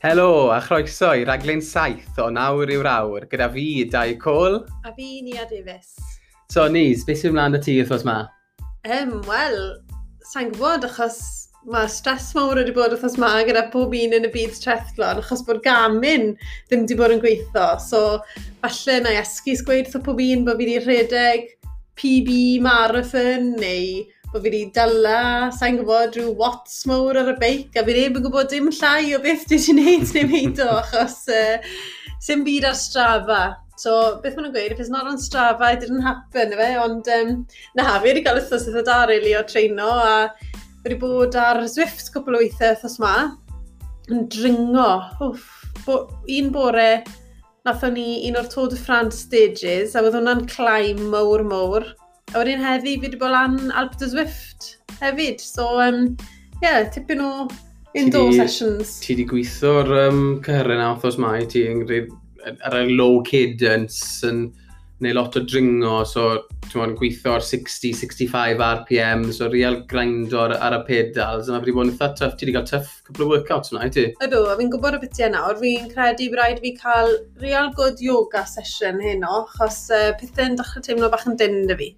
Helo, a chroeso i raglen saith o nawr i'w awr, gyda fi, Dau Cole. A fi, Nia Davies. So, Nis, beth sy'n mlaen y ti wrthnos ma? Um, Wel, sa'n gwybod, achos mae stres mawr wedi bod wrthnos ma gyda pob un yn y byd trethlon, achos bod gamin ddim wedi bod yn gweithio. So, falle na esgus gweud wrth pob un bod fi wedi rhedeg PB marathon neu bod fi wedi dala, sa'n gwybod, rhyw watts mawr ar y beic, a fi ddim yn gwybod dim llai o beth dwi wedi gwneud neu meid o, achos uh, sy'n byd ar strafa. So, beth maen nhw'n gweud, if it's not on strafa, it didn't happen, efe, ond um, na, fi wedi cael wythnos eitha da, really, o treino, a fi wedi bod ar Zwift cwpl o weithiau wythnos ma, yn dringo, wff, bo, un bore, nathon ni un o'r Tôd y France stages, a oedd hwnna'n climb mawr mawr, A wedyn heddi fi wedi bod lan Alp de Zwift hefyd. So, um, yeah, tipyn o indoor ti di, sessions. Ti wedi gweithio'r um, cyhyrau na othos mai, ti ar y low cadence yn neu lot o dringo, so ti'n gweithio ar 60, 65 RPM, so real grind ar, ar y pedals, yna wedi bod yn eitha tough, ti wedi cael tuff couple of workouts yna, i ti? Ydw, a fi'n gwybod y bethau yna, o'r fi'n credu bod rhaid fi cael real good yoga session heno, achos uh, pethau'n dechrau teimlo bach yn dyn da fi.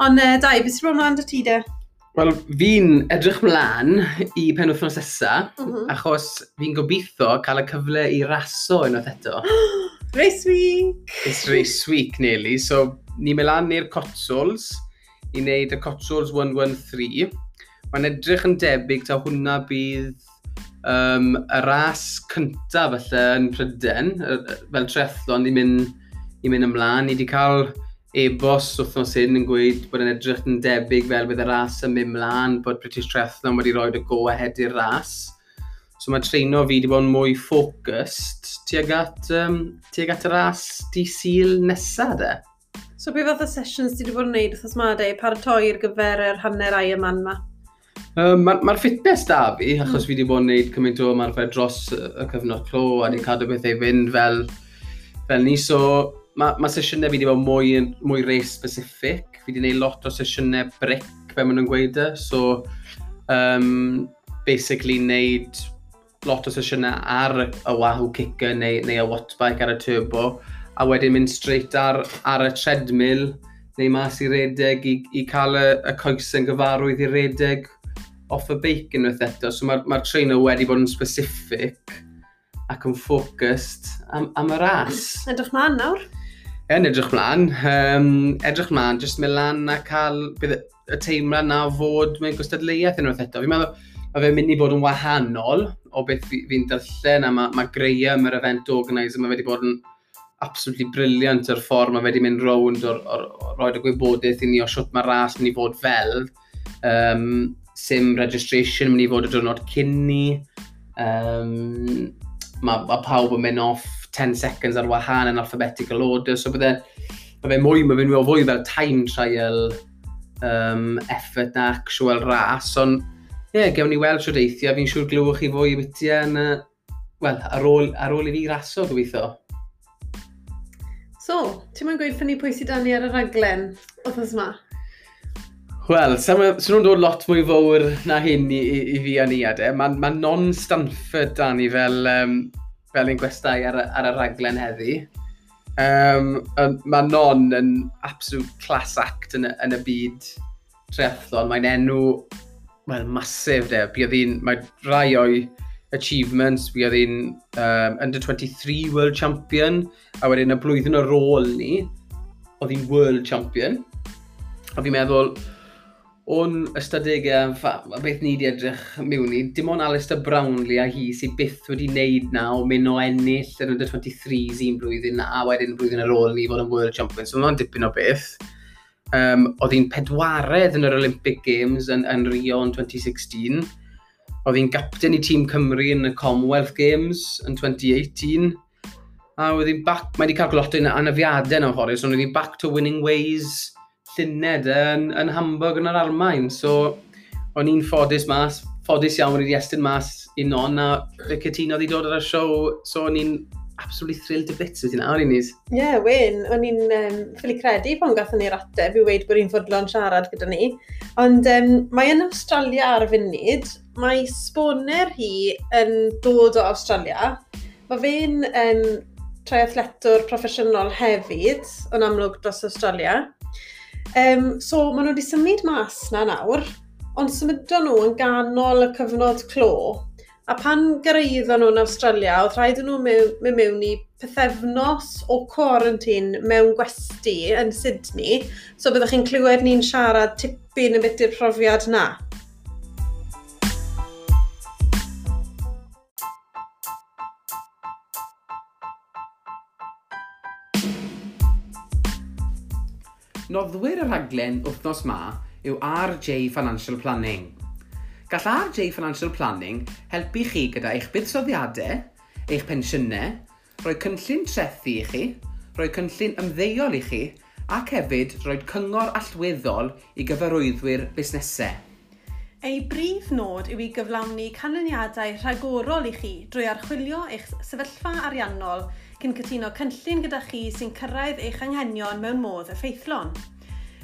Ond uh, dau, beth sy'n rhan mlaen dy ti de? Wel, fi'n edrych mlaen i pen wythnos nesa, mm -hmm. achos fi'n gobeithio cael y cyfle i raso unwaith eto. race week! It's race week, Nelly. So, ni'n mynd lan i'r Cotswolds i wneud y Cotswolds 113. Mae'n edrych yn debyg ta hwnna bydd um, y ras cyntaf falle yn Pryden, fel trethlon ni'n mynd, ni mynd ymlaen. Ni wedi cael e-bos wrthnos hyn yn gweud bod yn edrych yn debyg fel bydd y ras yn mynd mlaen, bod British Triathlon wedi rhoi y go ahead i'r ras. So mae treino fi wedi bod yn mwy focused tuag at, um, tuag at y ras di syl nesaf de. So beth fath o sessions ti wedi bod yn gwneud wrthos ma de, paratoi ar gyfer yr hanner ai yma yma? Um, Mae'r ma, fitness da fi, hmm. achos mm. fi wedi bod yn gwneud cymaint o ymarfer dros y cyfnod clo a wedi cadw bethau fynd fel, fel ni, so mae ma sesiynau fi wedi bod mwy, mwy res specific. Fi wedi gwneud lot o sesiynau bric, fe maen nhw'n gweud e. So, um, basically wneud lot o sesiynau ar y Wahoo kicker neu, neu y wattbike ar y turbo. A wedyn mynd straight ar, ar y treadmill neu mas i redeg i, i cael y, y coes yn gyfarwydd i redeg off y beic unwaith eto. So mae'r ma, ma trainer wedi bod yn specific ac yn focused am, am y ras. Edrych mlaen nawr. Yn edrych mlaen, um, edrych mlaen, jyst mynd lan a cael bydd y teimlad na fod mewn gystadleuaeth unwaith eto. Fi'n meddwl, mae fe'n mynd i bod yn wahanol o beth fi'n fi darllen a mae, mae Graham, yr event organiser. mae wedi bod yn absolutely briliant yr ffordd mae wedi mynd rownd o'r, or, or, roed y gwybodaeth i ni o siwt mae ras mynd i fod fel. Um, sim registration mynd i fod y diwrnod cyn ni. Um, mae, mae pawb yn mynd off 10 seconds ar wahân yn alphabetical order, so bydde, bydde mwy, mae fe'n fwy fel time trial um, effort na actual ras, ond ie, yeah, gewn ni weld siwr deithio, fi'n siŵr glywch chi fwy i bytia yn, wel, ar ôl, ar ôl i fi raso gobeithio. So, ti'n ma'n gweud ffynnu pwy sydd dan ni ar y raglen wythnos yma? Wel, sy'n nhw'n dod lot mwy fawr na hyn i, i, i fi a ni adeg. Mae ma non-Stanford dan ni fel um, fel ein gwestai ar, ar y raglen heddi. Um, um, mae Non yn absolute class act yn, yn y byd triathlon. Mae'n enw well, masif de. Bydd hi'n, mae rai o'i achievements, bydd hi'n um, under 23 world champion, a wedyn y blwyddyn ar ôl ni, oedd hi'n world champion. A fi'n meddwl, o'n ystadegau, beth ni wedi edrych mewn i, dim ond Alistair Brownlee a hi sydd byth wedi wneud na o mynd o ennill yn under 23s un blwyddyn a wedyn blwyddyn ar ôl ni fod yn World Champion, so mae'n dipyn o beth. Um, oedd hi'n pedwaredd yn yr Olympic Games yn, yn Rio yn 2016. Oedd hi'n gapten i tîm Cymru yn y Commonwealth Games yn 2018. A oedd hi'n back, mae wedi cael lot anafiadau yn amhorus, so oedd hi'n back to winning ways lluned yn, yn Hamburg yn yr Almain. So, o'n i'n ffodus mas, ffodus iawn wedi estyn mas i non, a y cytuno wedi dod ar y siow, so o'n i'n absolutely thrilled to bits ydyn nawr i nis. Ie, yeah, wyn. O'n i'n um, ffili credu pan gatho ni'r ateb i weid bod i'n fodlon siarad gyda ni. Ond um, mae yn Australia ar y funud, mae sboner hi yn dod o Australia. Mae fe'n um, triathletwr proffesiynol hefyd, yn amlwg dros Australia. Um, so, maen nhw wedi symud mas na nawr, ond symudon nhw yn ganol y cyfnod clo. A pan gyrraeddon nhw'n Australia, oedd rhaid nhw mewn, mewn, mewn i pethefnos o quarantine mewn gwesti yn Sydney. So byddwch chi'n clywed ni'n siarad tipyn y bit i'r profiad na. Noddwyr y rhaglen wythnos ma yw RJ Financial Planning. Gall RJ Financial Planning helpu chi gyda eich buddsoddiadau, eich pensiynau, rhoi cynllun trethu i chi, rhoi cynllun ymddeuol i chi, ac hefyd rhoi cyngor allweddol i gyfarwyddwyr busnesau. Ei brif nod yw i gyflawni canlyniadau rhagorol i chi drwy archwilio eich sefyllfa ariannol cyn cytuno cynllun gyda chi sy'n cyrraedd eich anghenion mewn modd effeithlon.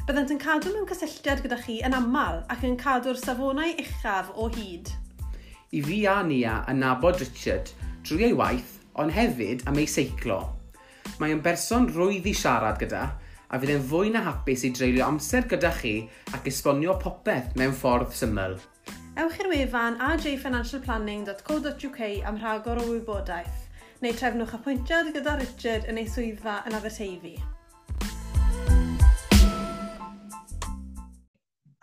Byddant yn cadw mewn cysylltiad gyda chi yn aml ac yn cadw'r safonau uchaf o hyd. I fi a Nia yn nabod Richard drwy ei waith, ond hefyd am ei seiclo. Mae yn berson rwydd i siarad gyda, a fydd e'n fwy na hapus i dreulio amser gyda chi ac esbonio popeth mewn ffordd syml. Ewch i'r wefan ajfinancialplanning.co.uk am rhagor o wybodaeth neu trefnwch apwyntiad gyda Richard yn ei swyddfa yn Aberteifi.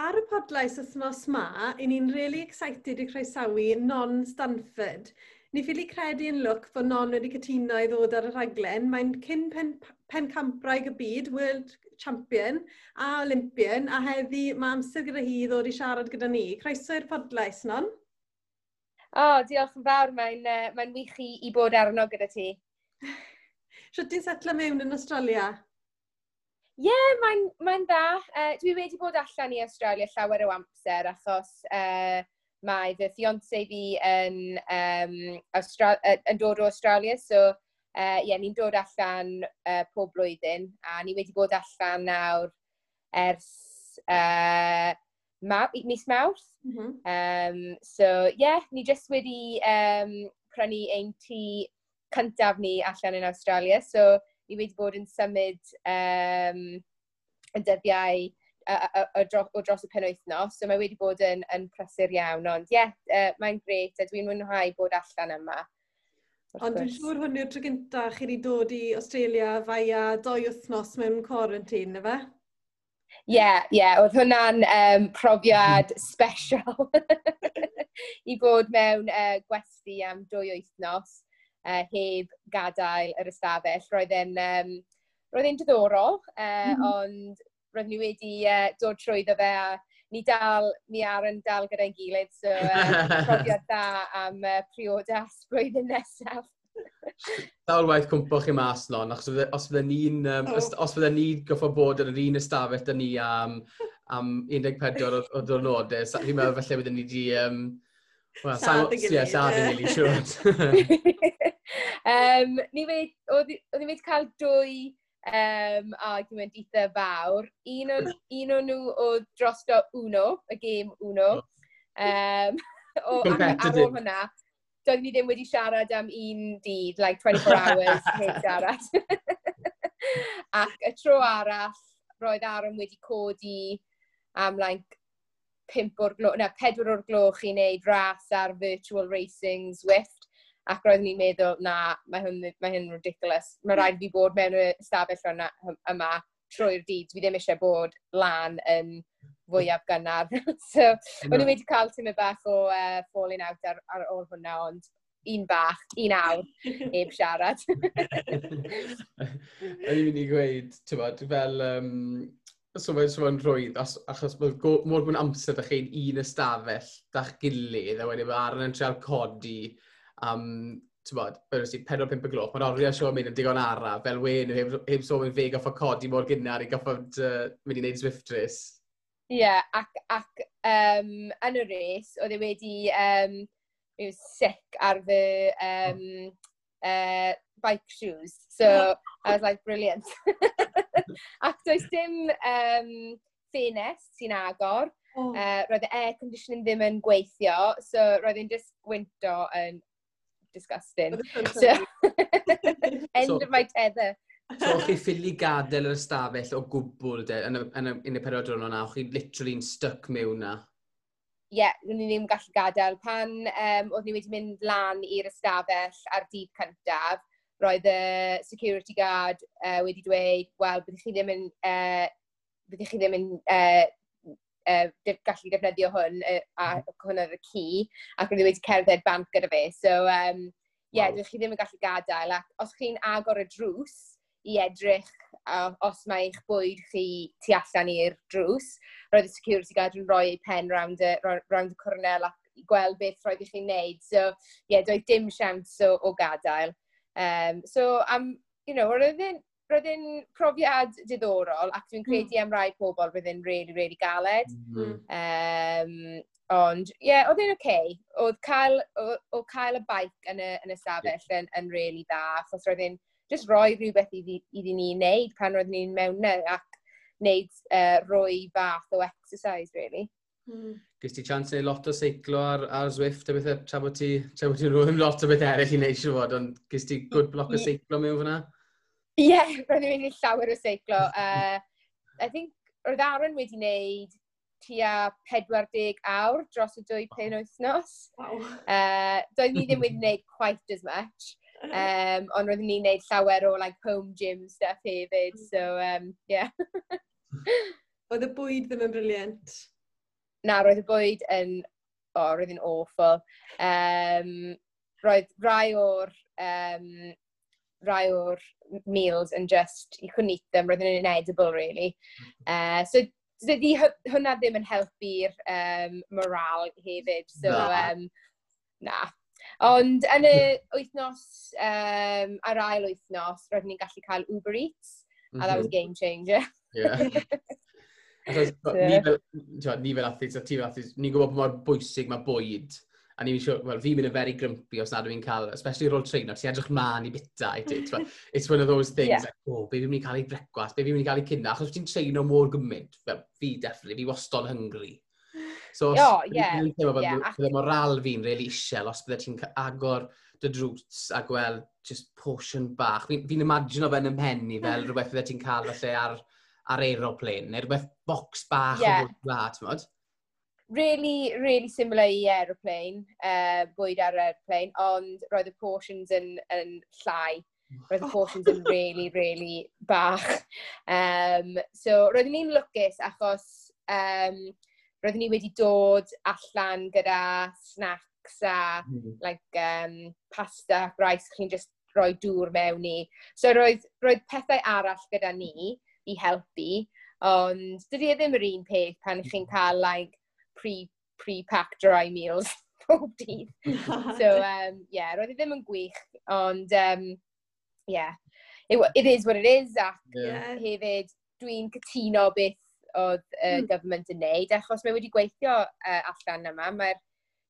Ar y podlais wythnos ma, i ni'n really excited i croesawu Non Stanford. Ni ffili credu yn lwc bod Non wedi cytuno i ddod ar y rhaglen. Mae'n cyn pen, pencampraig y byd, World Champion a Olympian, a heddi mae amser gyda hi ddod i siarad gyda ni. Croeso i'r podlais, Non. O, oh, diolch yn fawr. Mae'n uh, mae wych i, i bod arno gyda ti. Sio ti'n setlo mewn yn Australia? Ie, yeah, mae'n mae dda. Uh, dwi wedi bod allan i Australia llawer o amser achos uh, mae fy fiance fi yn, um, Austra uh, yn dod o Australia. So, ie, uh, yeah, ni'n dod allan uh, pob blwyddyn a ni wedi bod allan nawr ers uh, ma mis Mawrth. Mm -hmm. um, so, ie, yeah, ni jyst wedi um, prynu ein tŷ cyntaf ni allan yn Australia. So, ni wedi bod yn symud um, y dyddiau o dros y penwythnos, so mae wedi bod yn, yn prysur iawn, ond ie, yeah, uh, mae'n gret a dwi'n mwynhau bod allan yma. Ond dwi'n siŵr hwn yw'r tro gyntaf chi wedi dod i Australia fai a doi wythnos mewn quarantine, efe? Ie, yeah, ie, yeah, oedd hwnna'n um, profiad special i bod mewn uh, gwesti am dwy wythnos uh, heb gadael yr ystafell. Roedd e'n um, roedd e'n diddorol, uh, mm -hmm. ond roedd ni wedi uh, dod trwyddo fe a ni dal, ni ar yn dal gyda'n gilydd, so uh, profiad da am uh, priodas blwyddyn nesaf. Daw'r waith cwmpo chi mas non, achos os fydde ni'n, um, oh. os fydden ni goffo bod yn yr un ystafell dyn ni am, am 14 o o ddwrnodau, fi'n meddwl felly bydde ni wedi, um, well, sad yn gilydd. Ie, sad yn gilydd, siwr. um, ni wedi, oedden ni wedi cael dwy um, argument eitha fawr. Un o, un o nhw o drosto Uno, y gêm Uno. Um, o, ar, ar ôl hwnna, doeddwn ni ddim wedi siarad am un dydd, like 24 hours, heb siarad. Ac y tro arall, roedd Aaron wedi codi am like pimp o'r gloch, na, pedwar o'r gloch i wneud ras ar virtual racing Swift. Ac roeddwn ni'n meddwl, na, mae hyn, mae hyn ridiculous. Mae rhaid fi bod mewn y stafell yna, yma trwy'r dydd. fi ddim eisiau bod lan yn fwyaf hmm. gynnar. so, no. o'n i wedi cael tymau bach o uh, falling out ar, ar ôl hwnna, ond un bach, un awr, heb siarad. O'n i'n mynd i gweud, ti'n bod, fel, um, so fe'n sôn rhwydd, achos bod mor mwyn amser ydych chi'n un ystafell da'ch gilydd, e a wedyn mae Aaron yn treol codi, um, bod, fel ysdi, 4-5 y gloch, mae'n oriau sio mynd yn digon ara, fel wen, heb, heb sôn yn fe goffa codi mor gynnar i goffa uh, mynd i wneud Swift Race. Ie, yeah, ac, ac um, yn y race, oedd e wedi um, yw sick ar fy um, uh, bike shoes. So, I was like, brilliant. ac does dim um, ffenest sy'n agor. Oh. Uh, roedd y air conditioning ddim yn gweithio, so roedd e'n just gwynto yn disgusting. So, end so, of my tether. so o'ch chi ffili gadael yr ystafell o gwbl de, yn y, yn y, yn y period o'n o'na, o'ch chi literally'n stuck mewn na? Ie, yeah, ni ddim gallu gadael. Pan um, oedd ni wedi mynd lan i'r ystafell ar dydd cyntaf, roedd y security guard uh, wedi dweud, wel, byddwch chi ddim yn, uh, byddwch chi ddim yn uh, uh, gallu defnyddio hwn uh, a mm-hmm. hwn ar y ci ac roedd wedi cerdded bant gyda fe. So, um, ie, yeah, wow. chi ddim yn gallu gadael ac os chi'n agor y drws i edrych uh, os mae eich bwyd chi tu allan i'r drws, roedd y security guard yn rhoi ei pen round y, round y cornel ac i gweld beth roedd i chi'n neud. So, ie, yeah, doedd dim siams o, o gadael. Um, so, am, um, you know, roedd e'n roedd e'n profiad diddorol ac dwi'n credu hmm. am rai pobl roedd e'n really, really galed. Mm. Um, ond, ie, yeah, oedd e'n oce. Okay. Oedd cael, o, o cael y baic yn y, yn y stafell yn, yn really dda, achos roedd e'n just roi rhywbeth iddi ni wneud pan roedd ni'n mewn na, ac wneud uh, roi fath o exercise, really. Mm. Gys ti chance neu lot o seiclo ar, ar Zwift a bethau tra bod ti'n ti rwy'n lot o beth eraill i wneud siw fod, ond gys ti good block o seiclo mewn fyna? Ie, yeah, roedd fi'n mynd llawer o seiclo. Uh, I think, roedd Aaron wedi wneud tua 40 awr dros y dwy pen wythnos. Wow. Uh, doedd ni ddim wedi wneud quite as much. Um, ond roeddwn ni'n wneud llawer o like, home gym stuff hefyd, so um, yeah. Oedd y bwyd ddim yn briliant? Na, roedd y bwyd yn... O, oh, roedd yn awful. Um, roedd rai o'r um, rai o'r meals yn just, you couldn't eat them, roedden nhw'n inedible really. Uh, so dydy hwnna ddim yn helpu'r um, moral hefyd. So, na. Um, na. Ond yn y wythnos, um, ar ail wythnos, roeddwn ni'n gallu cael Uber Eats, mm -hmm. a that was mhm. game changer. yeah. Achos, ni fel, ni fel athletes a ti fel athletes, ni'n gwybod pa mor bwysig mae bwyd a ni'n siŵr, wel, fi'n mynd yn very grumpy os nad yw'n cael, especially rôl treino, ti'n edrych man i bita i ti. It's one of those things, yeah. like, oh, be fi'n mynd i cael ei brecwas, be fi'n mynd i cael ei cynna, achos ti'n treino mor gymaint, fel fi, definitely, fi wastod hungry. So, oh, yeah. Teimlo bod yeah. y moral fi'n really isel, os bydde ti'n agor dy drws a gweld just portion bach. Fi'n fi imagine o fe'n ymhenni fel rhywbeth bydde ti'n cael falle ar, ar aeroplane, neu rhywbeth box bach yeah. o fwyd dda, ti'n modd? really, really similar i aeroplane, uh, bwyd ar aeroplane, ond roedd y portions yn, yn llai. Roedd y oh. portions yn really, really bach. Um, so, roeddwn ni'n lwcus achos um, roeddwn ni wedi dod allan gyda snacks a mm. like, um, pasta, rice, chi'n just rhoi dŵr mewn i. So, roedd, roedd pethau arall gyda ni i helpu, ond dydy e ddim yr un peth pan chi'n hmm. cael like, pre, pre-packed dry meals pob dydd. so, um, yeah, roedd e ddim yn gwych, ond, um, yeah, it, it is what it is, ac yeah. hefyd, dwi'n cytuno beth oedd y uh, mm. government yn neud, achos mae wedi gweithio uh, allan yma, mae'r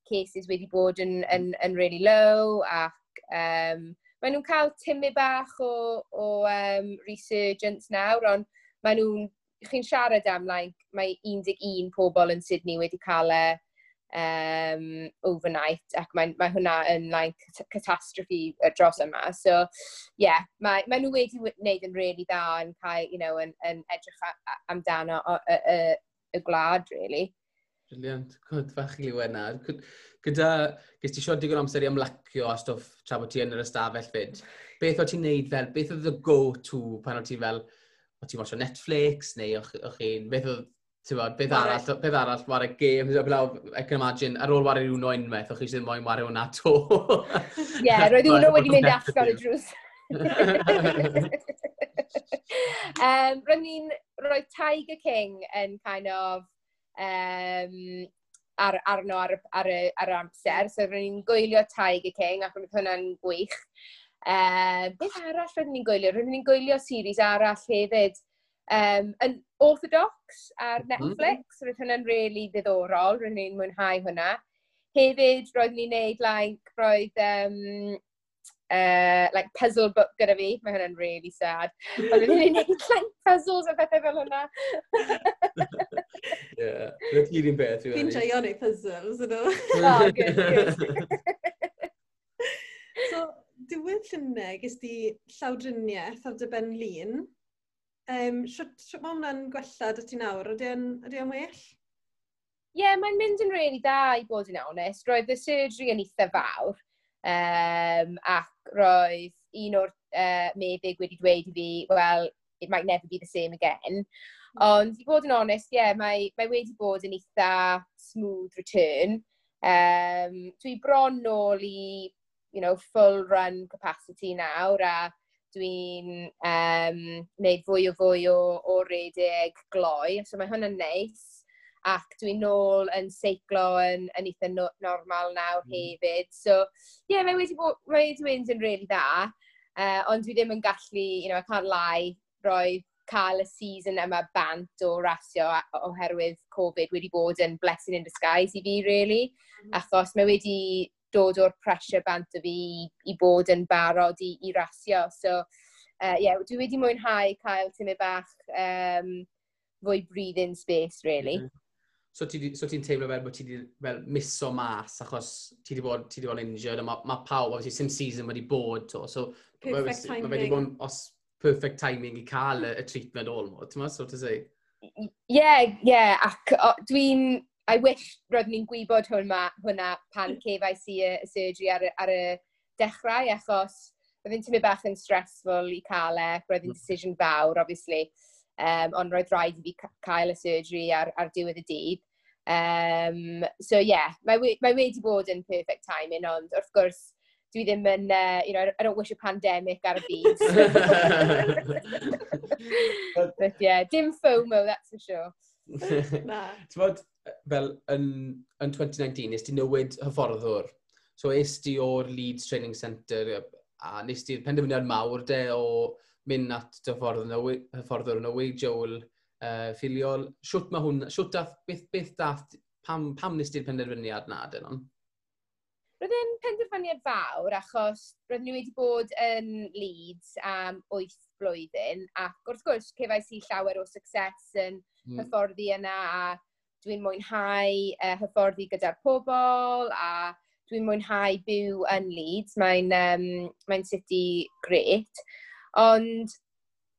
cases wedi bod yn, yn, yn really low, ac um, mae nhw'n cael tymu bach o, o um, resurgence nawr, ond mae nhw'n chi'n siarad am, like, mae 11 pobl yn Sydney wedi cael e um, overnight, ac mae, mae hwnna yn, like, catastrophe dros yma. So, yeah, mae, mae nhw wedi wneud yn really dda yn cael, you know, yn, yn edrych amdano y, y, y gwlad, really. Brilliant. Cwyd fach i Liwena. Gyda, gys ti siod digon amser i ymlacio a stwff tra bod ti yn yr ystafell fyd. Beth o ti'n neud fel? Beth oedd y go-to pan o ti fel, o ti'n watcho Netflix, neu o'ch chi'n, beth oedd, ti'n bod, beth arall, beth arall, wario games, a blaw, I can imagine, ar ôl ware hwnnw unwaith, o'ch chi sydd moyn wario hwnna to. Ie, yeah, roedd hwnnw wedi mynd allan y drws. um, roedd ni'n rhoi Tiger King yn kind of um, ar, arno ar, ar, ar, ar amser, so roedd ni'n gwylio Tiger King ac roedd hwnna'n gwych. Uh, beth arall rydyn ni'n gwylio? Rydyn ni'n gwylio series arall hefyd um, yn Orthodox ar mhm. Netflix. Mm. -hmm. Roedd hwnna'n really ddiddorol, rydyn ni'n mwynhau hwnna. Hefyd, roedd ni'n neud, like, roedd um, uh, like puzzle book gyda fi. Mae hwnna'n really sad. Ond ni'n neud like puzzles a pethau fel hwnna. Ie, rydyn ni'n un beth. Fi'n joio neu puzzles, ydw. Oh, good, good. so, diwedd llynau gys di llawdriniaeth ar dy ben lun. Um, Siwt mae hwnna'n gwella dy ti nawr? Ydy o'n well? Ie, yeah, mae'n mynd yn really da i bod yn awnest. Roedd y surgery yn eitha fawr. Um, ac roedd un o'r uh, meddyg wedi dweud i fi, well, it might never be the same again. Hmm. Ond i bod yn onest, ie, yeah, mae, mae wedi bod yn eitha smooth return. Um, dwi bron nôl i you know, full run capacity nawr a dwi'n um, neud fwy o fwy o, o redeg gloi. So mae hwnna'n neis. Ac dwi'n nôl yn seiclo yn, yn eitha no, normal nawr mm. hefyd. So, ie, yeah, mae wedi bod, mae wedi mynd yn really dda. Uh, ond dwi ddim yn gallu, you know, I can't lie, roi cael y season yma bant o rasio oherwydd Covid wedi bod yn blessing in disguise i fi, really. Mm. Achos mae wedi dod o'r pressure bant o fi i, i bod yn barod i, i rasio. So, uh, yeah, dwi wedi mwynhau cael tymau bach um, fwy breathing space, really. Mm. -hmm. So ti'n so ti teimlo fel bod ti wedi fel miso mas achos ti wedi bod, ti wedi bod injured a mae ma pawb, obviously, sim season wedi bod to. So, perfect timing. Mae wedi bod os perfect timing i cael y, y treatment all mo, ti'n ma, so to say? Ie, yeah, ie, yeah, ac dwi'n I wish roedd ni'n gwybod hwnna, hwnna pan mm. cefais i y, y surgery ar ar y dechrau, achos roedd tymau bach yn stressful i cael e, roedd yn mm. decision fawr, obviously, um, ond roedd rhaid i fi cael y surgery ar, ar diwedd y dydd. Um, so yeah, mae, mae wedi bod yn perfect timing, ond wrth gwrs, dwi ddim yn, uh, you know, I don't wish a pandemic ar y byd. But yeah, dim FOMO, that's for sure. Ti'n fel yn, yn 2019, nes ti newid hyfforddwr. So es ti o'r Leeds Training Centre a nes ti'r penderfyniad mawr de o mynd at hyfforddwr yn Owe Joel uh, ffiliol. Siwt mae hwn, siwt dath, beth, beth dath, pam, pam nes ti'r penderfyniad na dyn nhw? Roedd e'n penderfyniad fawr achos roedd ni wedi bod yn Leeds am 8 blwyddyn ac wrth gwrs cefais i llawer o success yn mm. hyfforddi yna a dwi'n mwynhau uh, hyfforddi gyda'r pobl a dwi'n mwynhau byw yn Leeds. Mae'n um, mae city great. Ond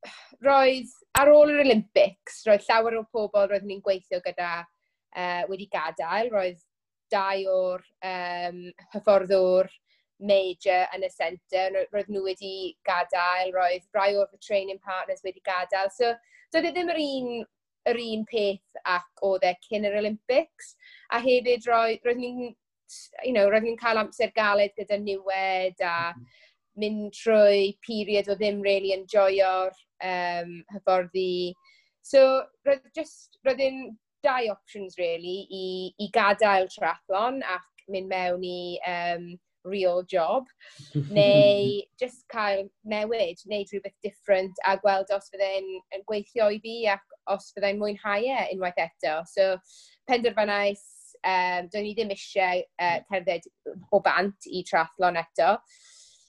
roedd ar ôl yr Olympics, roedd llawer o pobl roedd ni'n gweithio gyda uh, wedi gadael. Roedd dau o'r um, hyfforddwr major yn y centre, roedd nhw wedi gadael, roedd rai o'r training partners wedi gadael. So, doedd e ddim yr un yr un peth ac oedd e cyn yr Olympics. A hefyd roedd ni'n you know, roedd ni'n cael amser galed gyda niwed a mhm. mynd trwy period o ddim really enjoyo'r um, hyfforddi. So, roedd just, roedd yn dau options really i, i gadael triathlon ac mynd mewn i um, real job, neu just cael newid, wneud rhywbeth different a gweld os fydde'n yn gweithio i fi ac os fydde'n mwynhau e unwaith eto. So, penderfynais, um, do'n i ddim eisiau uh, cerdded o bant i triathlon eto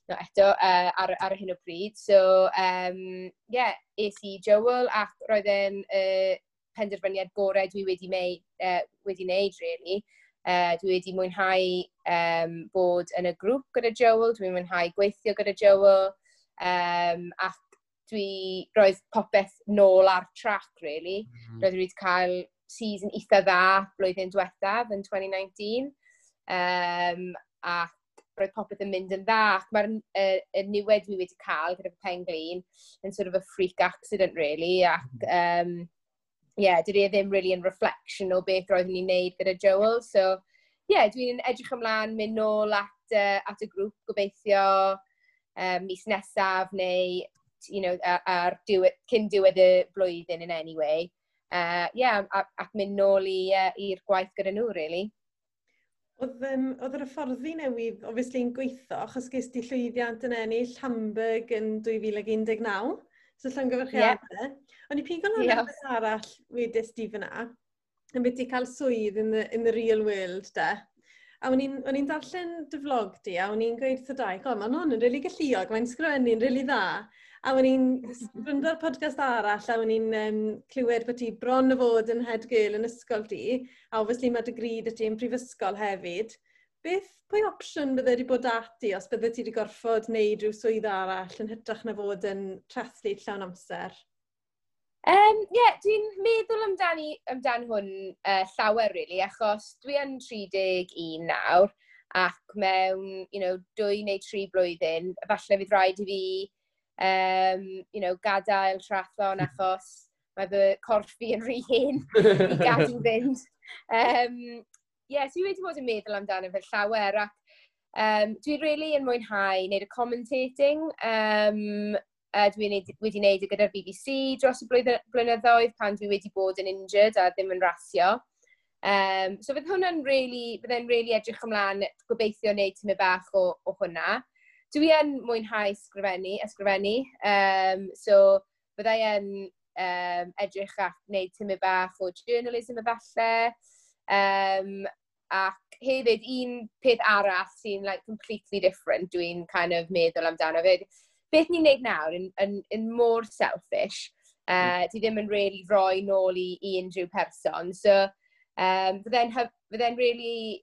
no, eto uh, ar, ar hyn o bryd. So, um, yeah, es i Joel ac roedd e'n uh, penderfyniad gorau dwi wedi, mei, uh, wedi wneud, really. Uh, dwi wedi mwynhau um, bod yn y grŵp gyda Joel, dwi'n mwynhau gweithio gyda Joel, um, ac dwi roedd popeth nôl ar track, really. Mm -hmm. Roedd wedi cael season eitha dda blwyddyn diwethaf yn 2019, um, ac roedd popeth yn mynd yn dda, ac mae'r uh, niwed dwi wedi cael gyda'r penglin yn sort of a freak accident, really, ac um, yeah, dydy e ddim really yn reflection o beth roeddwn ni'n neud gyda Joel. So, yeah, dwi'n edrych ymlaen mynd nôl at, uh, at y grŵp gobeithio um, mis nesaf neu you know, ar, ar diwedd, cyn diwedd y blwyddyn in any way. Uh, yeah, ac, ac mynd nôl i'r uh, gwaith gyda nhw, really. Oedd, um, oedd yr hyfforddi newydd, obviously, yn gweithio, achos ges di llwyddiant yn ennill Hamburg yn 2019, so llongyfarchiadau. Yeah. Ond i pig o'n yeah. arall wedys di fyna, yn beth i cael swydd in the, in the real world, de. A o'n i'n darllen dy vlog di, a o'n i'n gweud wrth y dau, gofyn, mae'n hwn yn rili really galluog, mae'n sgrifennu'n rili really dda. A o'n i'n gwrando'r podcast arall, a o'n i'n um, clywed bod ti bron o fod yn head girl yn ysgol di, a obviously mae dy grid ydy yn prifysgol hefyd. Beth, pwy opsiwn bydde wedi bod ati os bydde ti wedi gorfod wneud rhyw swydd arall yn hytrach na fod yn trethu llawn amser? Um, yeah, dwi'n meddwl amdani, amdan hwn uh, llawer, really, achos dwi yn 31 nawr, ac mewn, you know, dwy neu tri blwyddyn, falle fydd rhaid i fi, um, you know, gadael trathlon hmm. achos mae fy corff fi yn rhy hyn i gadw fynd. Um, yeah, so dwi wedi bod yn meddwl amdano fe llawer, ac um, dwi'n really yn mwynhau wneud y commentating, um, Uh, dwi wedi, wneud y gyda'r BBC dros y blynyddoedd pan dwi wedi bod yn injured a ddim yn rasio. Um, so fydd hwnna'n really, fydde'n really edrych ymlaen gobeithio wneud tymau bach o, o hwnna. Dwi yn mwynhau sgrifennu, ysgrifennu, um, so byddai yn um, edrych at wneud tymau bach o journalism efallai. Um, ac hefyd un peth arall sy'n like completely different dwi'n kind of meddwl amdano fyd beth ni'n neud nawr yn, yn, yn more selfish. Uh, ti ddim yn really roi nôl i, i unrhyw person. So, ehm, um, fydde'n really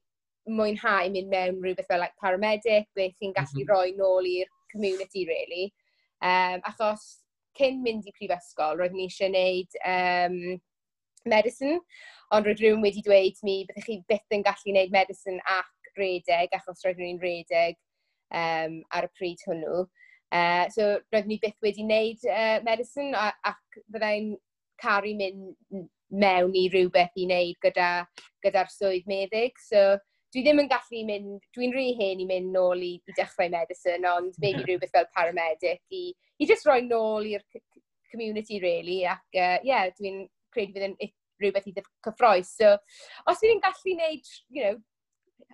mwynhau mynd mewn rhywbeth fel like, paramedic, beth chi'n gallu mm -hmm. roi nôl i'r community, really. Um, achos cyn mynd i prifysgol, roeddwn ni eisiau gwneud um, ehm, medicine, ond roedd rhywun wedi dweud mi byddwch chi byth yn gallu gwneud medicine ac redeg, achos roeddwn ni'n redeg um, ehm, ar y pryd hwnnw. Uh, so roedd ni byth wedi wneud uh, medicine a, ac byddai'n caru mynd mewn i rhywbeth i wneud gyda'r gyda, swydd meddyg. So dwi ddim yn gallu mynd, dwi'n rhy hen i mynd nôl i, i dechrau medicine, ond maybe mhm. rhywbeth fel paramedic i, i just roi nôl i'r community really ac uh, yeah, dwi'n credu fydd yn rhywbeth i cyffroes. So, os fi'n gallu wneud, you know,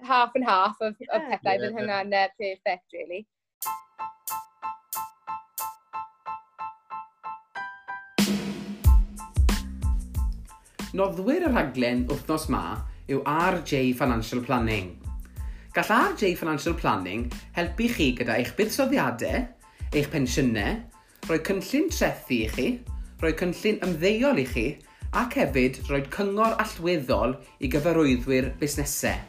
half and half of, yeah, of pethau, yeah, fydd hynna'n uh, perfect, really. Noddwyr y rhaglen wythnos ma yw RJ Financial Planning. Gall RJ Financial Planning helpu chi gyda eich buddsoddiadau, eich pensiynau, rhoi cynllun trethu i chi, rhoi cynllun ymddeuol i chi, ac hefyd rhoi cyngor allweddol i gyfarwyddwyr busnesau.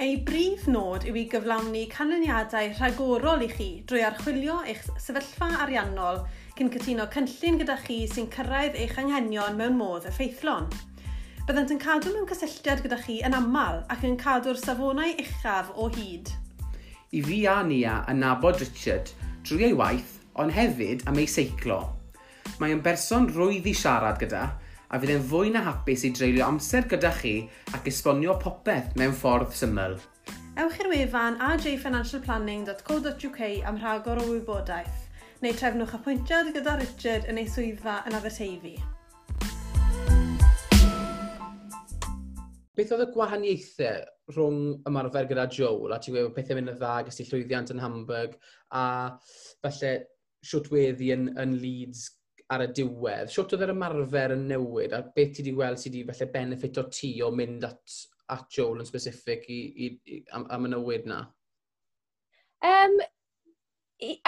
Ei brif nod yw i gyflawni canlyniadau rhagorol i chi drwy archwilio eich sefyllfa ariannol cyn cytuno cynllun gyda chi sy'n cyrraedd eich anghenion mewn modd effeithlon. Byddant yn cadw mewn cysylltiad gyda chi yn aml ac yn cadw'r safonau uchaf o hyd. I fi a Nia yn nabod Richard drwy ei waith, ond hefyd am ei seiclo. Mae yn berson rwydd i siarad gyda, a fydd e'n fwy na hapus i dreulio amser gyda chi ac esbonio popeth mewn ffordd syml. Ewch i'r wefan ajfinancialplanning.co.uk am rhagor o wybodaeth neu trefnwch apwyntiad gyda Richard yn ei swyddfa yn Aberteifi. Beth oedd y gwahaniaethau rhwng ymarfer gyda Joel a ti'n gweud pethau mynd y dda, gys i llwyddiant yn Hamburg a falle siwt weddi yn, yn Leeds ar y diwedd. Siwt oedd yr ymarfer yn newid a beth ti wedi gweld sydd wedi falle benefit o ti o mynd at, at Joel yn specific i, i, i, am, am y newid na? Um,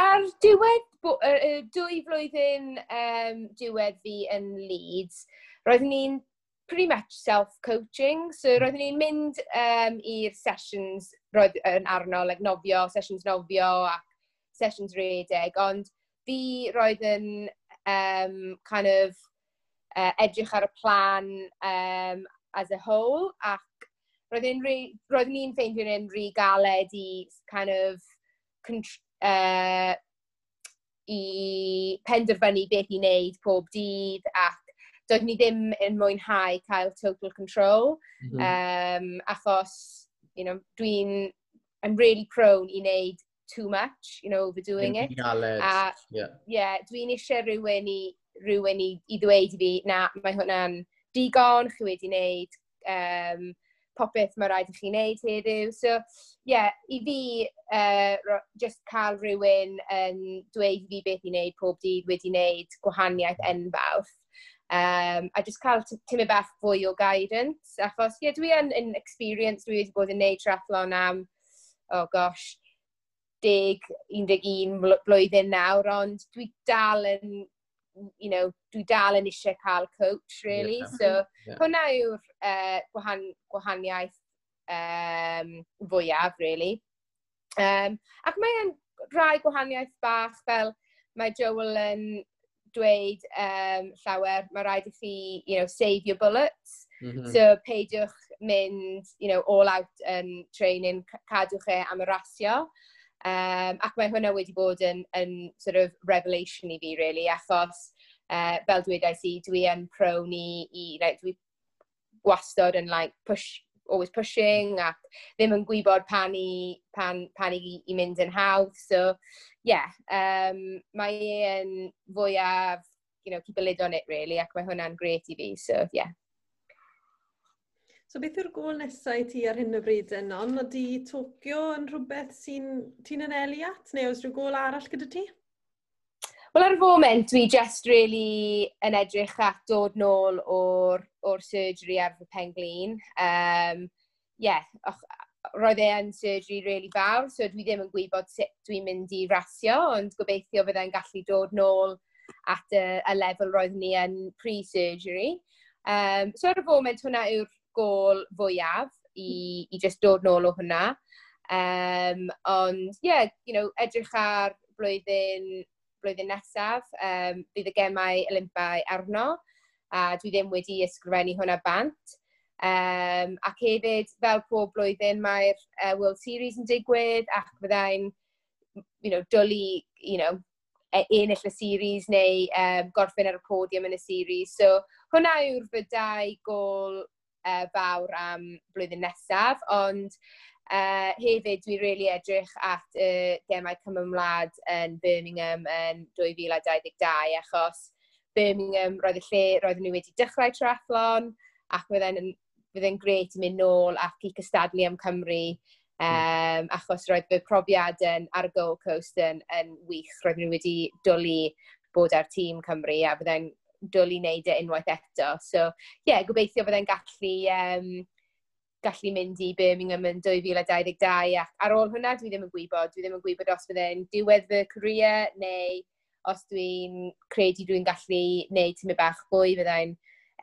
ar diwedd y dwy flwyddyn um, diwedd fi yn Leeds, roeddwn ni'n pretty much self-coaching. So hmm. roeddwn ni'n mynd um, i'r sessions roedd yn arno, like nofio, sessions nofio ac sessions redeg, ond fi roedd yn um, kind of uh, edrych ar y plan um, as a whole ac roedd ni'n ffeindio'n rhy galed i kind of uh, i penderfynu beth i wneud pob dydd ac doedd ni ddim yn mwynhau cael total control mm -hmm. um, achos you know, dwi'n I'm really prone i wneud too much, you know, overdoing it. Galed. A, yeah. yeah dwi'n eisiau rhywun i, rhywun i, i ddweud i fi, na, mae hwnna'n digon, chi wedi wneud um, popeth mae rhaid i chi wneud heddiw. So, ie, yeah, i fi, uh, just cael rhywun yn um, dweud fi beth i wneud pob dydd wedi wneud gwahaniaeth enfawr. Um, a just cael tymau bach fwy o guidance, achos ie, yeah, dwi yn, yn experience, dwi wedi bod yn neud triathlon am, oh gosh, 10, 11 blwyddyn nawr, ond dwi dal yn you know, dwi dal yn eisiau cael coach, really. Yeah. So, yeah. hwnna yw'r uh, gwahan, gwahaniaeth um, fwyaf, really. Um, ac mae'n rhai gwahaniaeth bach fel mae Joel yn dweud um, llawer, mae rhaid i chi, you know, save your bullets. Mm -hmm. So peidiwch mynd, you know, all out yn um, training, cadwch e am y rasio. Um, ac mae hwnna wedi bod yn, yn sort of revelation i fi, really, achos uh, fel dwedais i, dwi yn prone i, i like, dwi wastod yn like, push, always pushing ac ddim yn gwybod pan i, pan, pan i, i mynd yn hawdd. So, yeah, um, mae e'n fwyaf, you know, keep a lid on it really ac mae hwnna'n gret i fi. So, yeah. So beth yw'r gol nesau i ti ar hyn o bryd yn on? Ydy Tokyo yn rhywbeth sy'n ti'n anelu at neu oes rhyw gol arall gyda ti? Wel ar y foment dwi just really yn edrych at dod nôl o'r, or surgery ar fy penglin. Um, yeah, och, roedd e yn surgery really fawr, so dwi ddim yn gwybod sut dwi'n mynd i rasio, ond gobeithio fyddai'n gallu dod nôl at y, y lefel roedd ni yn pre-surgery. Um, so ar y foment hwnna yw'r gol fwyaf i, i just dod nôl o hwnna. Um, ond, ie, yeah, you know, edrych ar blwyddyn, blwyddyn nesaf, um, bydd y gemau Olympau arno, a dwi ddim wedi ysgrifennu hwnna bant. Um, ac hefyd, fel pob blwyddyn, mae'r uh, World Series yn digwydd, ac byddai'n you know, dwlu, you know, e, ennill y series neu um, gorffen ar y podium yn y series. So, hwnna yw'r fydau gol uh, fawr am blwyddyn nesaf, ond uh, hefyd dwi really edrych at y uh, gemau cymymlad yn Birmingham yn 2022, achos Birmingham roedd y lle roedd nhw wedi dechrau triathlon, ac fydde'n fydde'n gret i mynd nôl ac i cystadlu am Cymru um, achos roedd fy profiad yn, ar y Gold Coast yn, yn wych. roedd nhw wedi dwlu bod ar tîm Cymru a fydde'n dwlu wneud e unwaith eto. So, ie, yeah, gobeithio fydde'n gallu, um, gallu mynd i Birmingham yn 2022 ac ar ôl hwnna dwi ddim yn gwybod. Dwi ddim yn gwybod os fydde'n diwedd fy career neu os dwi'n credu dwi'n gallu wneud tymau bach fwy fyddai'n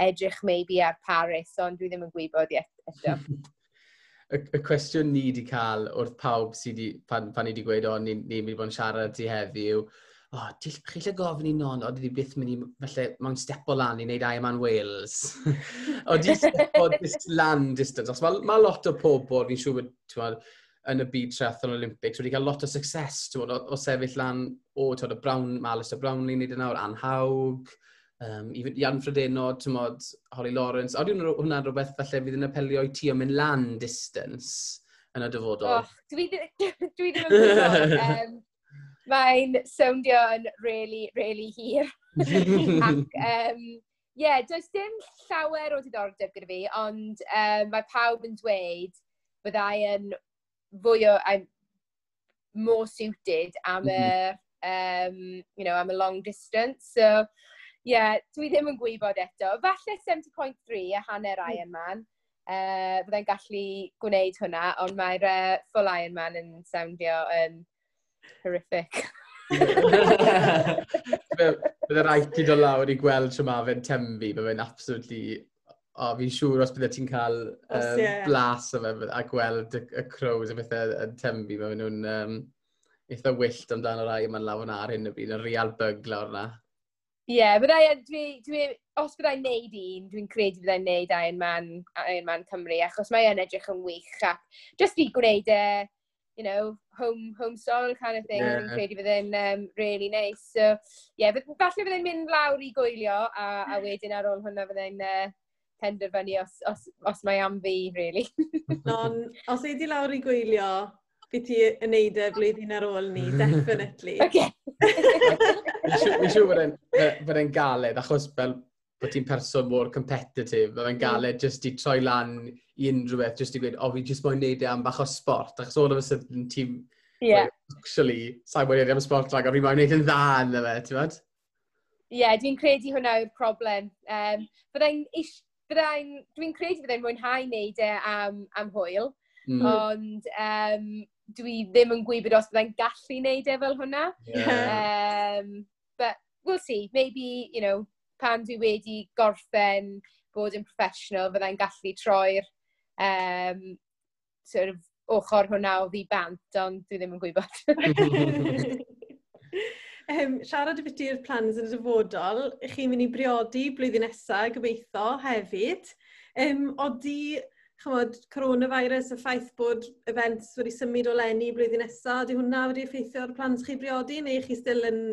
edrych maybe ar Paris, ond dwi ddim yn gwybod yet eto. y, y cwestiwn ni wedi cael wrth pawb sydd pan, pan ni wedi gweud o, ni'n ni, mynd i bod yn siarad ti heddiw, yw o, oh, chi lle gofyn i non, o, di byth mynd i, felly, mae'n step o lan i wneud Ironman Wales. o, di stepo dis lan distance. Os mae ma lot o pobl, fi'n siŵr, bod, yn y byd triathlon Olympics, wedi cael lot o success, bod, o, o, sefyll lan, o, twod, y Brown, mae Alistair Brownlee yn neud yna, e o'r Anhawg, um, i Ian Fredeno, tymod, Holly Lawrence, a hwnna'n rhywbeth falle fydd yn apelio i ti o mynd lan distance yn y dyfodol. Oh, dwi, dwi ddim yn gwybod. um, mae'n soundio'n really, really hir. Ac, um, yeah, does dim llawer o diddordeb gyda fi, ond um, mae pawb yn dweud byddai yn fwy o, I'm more suited am y, um, you know, am a long distance. So, yeah, dwi ddim yn gwybod eto. Falle 70.3 a hanner hmm. Ironman. Uh, byddai'n gallu gwneud hwnna, ond mae'r uh, full Ironman yn soundio yn um, horrific. Bydde rhaid i dod lawr i gweld sy'n ma fe'n tembu, mae fe'n absolutely... O, oh, fi'n siŵr os bydde ti'n cael um, yeah. blas o fe a gweld y, y crows a bethau yn tembu, mae nhw'n um, eitha wyllt amdano rai yma'n lawr yna ar hyn y byd, yn real bug lawr yna. Ie, yeah, byddai, dwi, dwi, os byddai'n neud un, dwi'n credu byddai'n neud Iron Man, Iron Man Cymru, achos mae'n edrych yn wych ac just i gwneud e, uh, you know, home, home soil kind of thing. Yeah. Fi'n credu fydd yn um, really nice. So, ie, yeah, falle fydd yn mynd lawr i gwylio a, a wedyn ar ôl hwnna fydd yn uh, penderfynu os, os, os mae am fi, really. Non, os ei lawr i gwylio, fi ti yn neud y blwyddyn ar ôl ni, definitely. Okay. Fi'n siŵr bod e'n galed, achos fel bod ti'n person mor competitive, bod e'n mm. galed just i troi lan i unrhyw beth, jyst i gweud, o, oh, fi jyst moyn neud e am bach o sport, achos o'n ymwneud yn tîm, yeah. like, actually, sa'n wedi am sport rhaid, a fi moyn neud yn dda yn y fe, ti'n fod? Ie, yeah, dwi'n credu hwnna yw'r problem. Um, byddai'n byddai'n, dwi'n credu byddai'n mwynhau neud e am, am hwyl, mm. ond um, dwi ddim yn gwybod os byddai'n gallu wneud e fel hwnna. Yeah. Um, but we'll see, maybe, you know, pan dwi wedi gorffen bod yn professional, fyddai'n gallu troi'r um, sort of, ochr hwnna o fi bant, ond dwi ddim yn gwybod. um, siarad y biti'r plans yn y dyfodol, ych chi'n mynd i briodi blwyddyn nesaf, gobeithio, hefyd. Um, odi, chymod, coronavirus, y ffaith bod events wedi symud o lenni blwyddyn nesaf, ydy hwnna wedi effeithio ar plans chi briodi, neu chi still yn,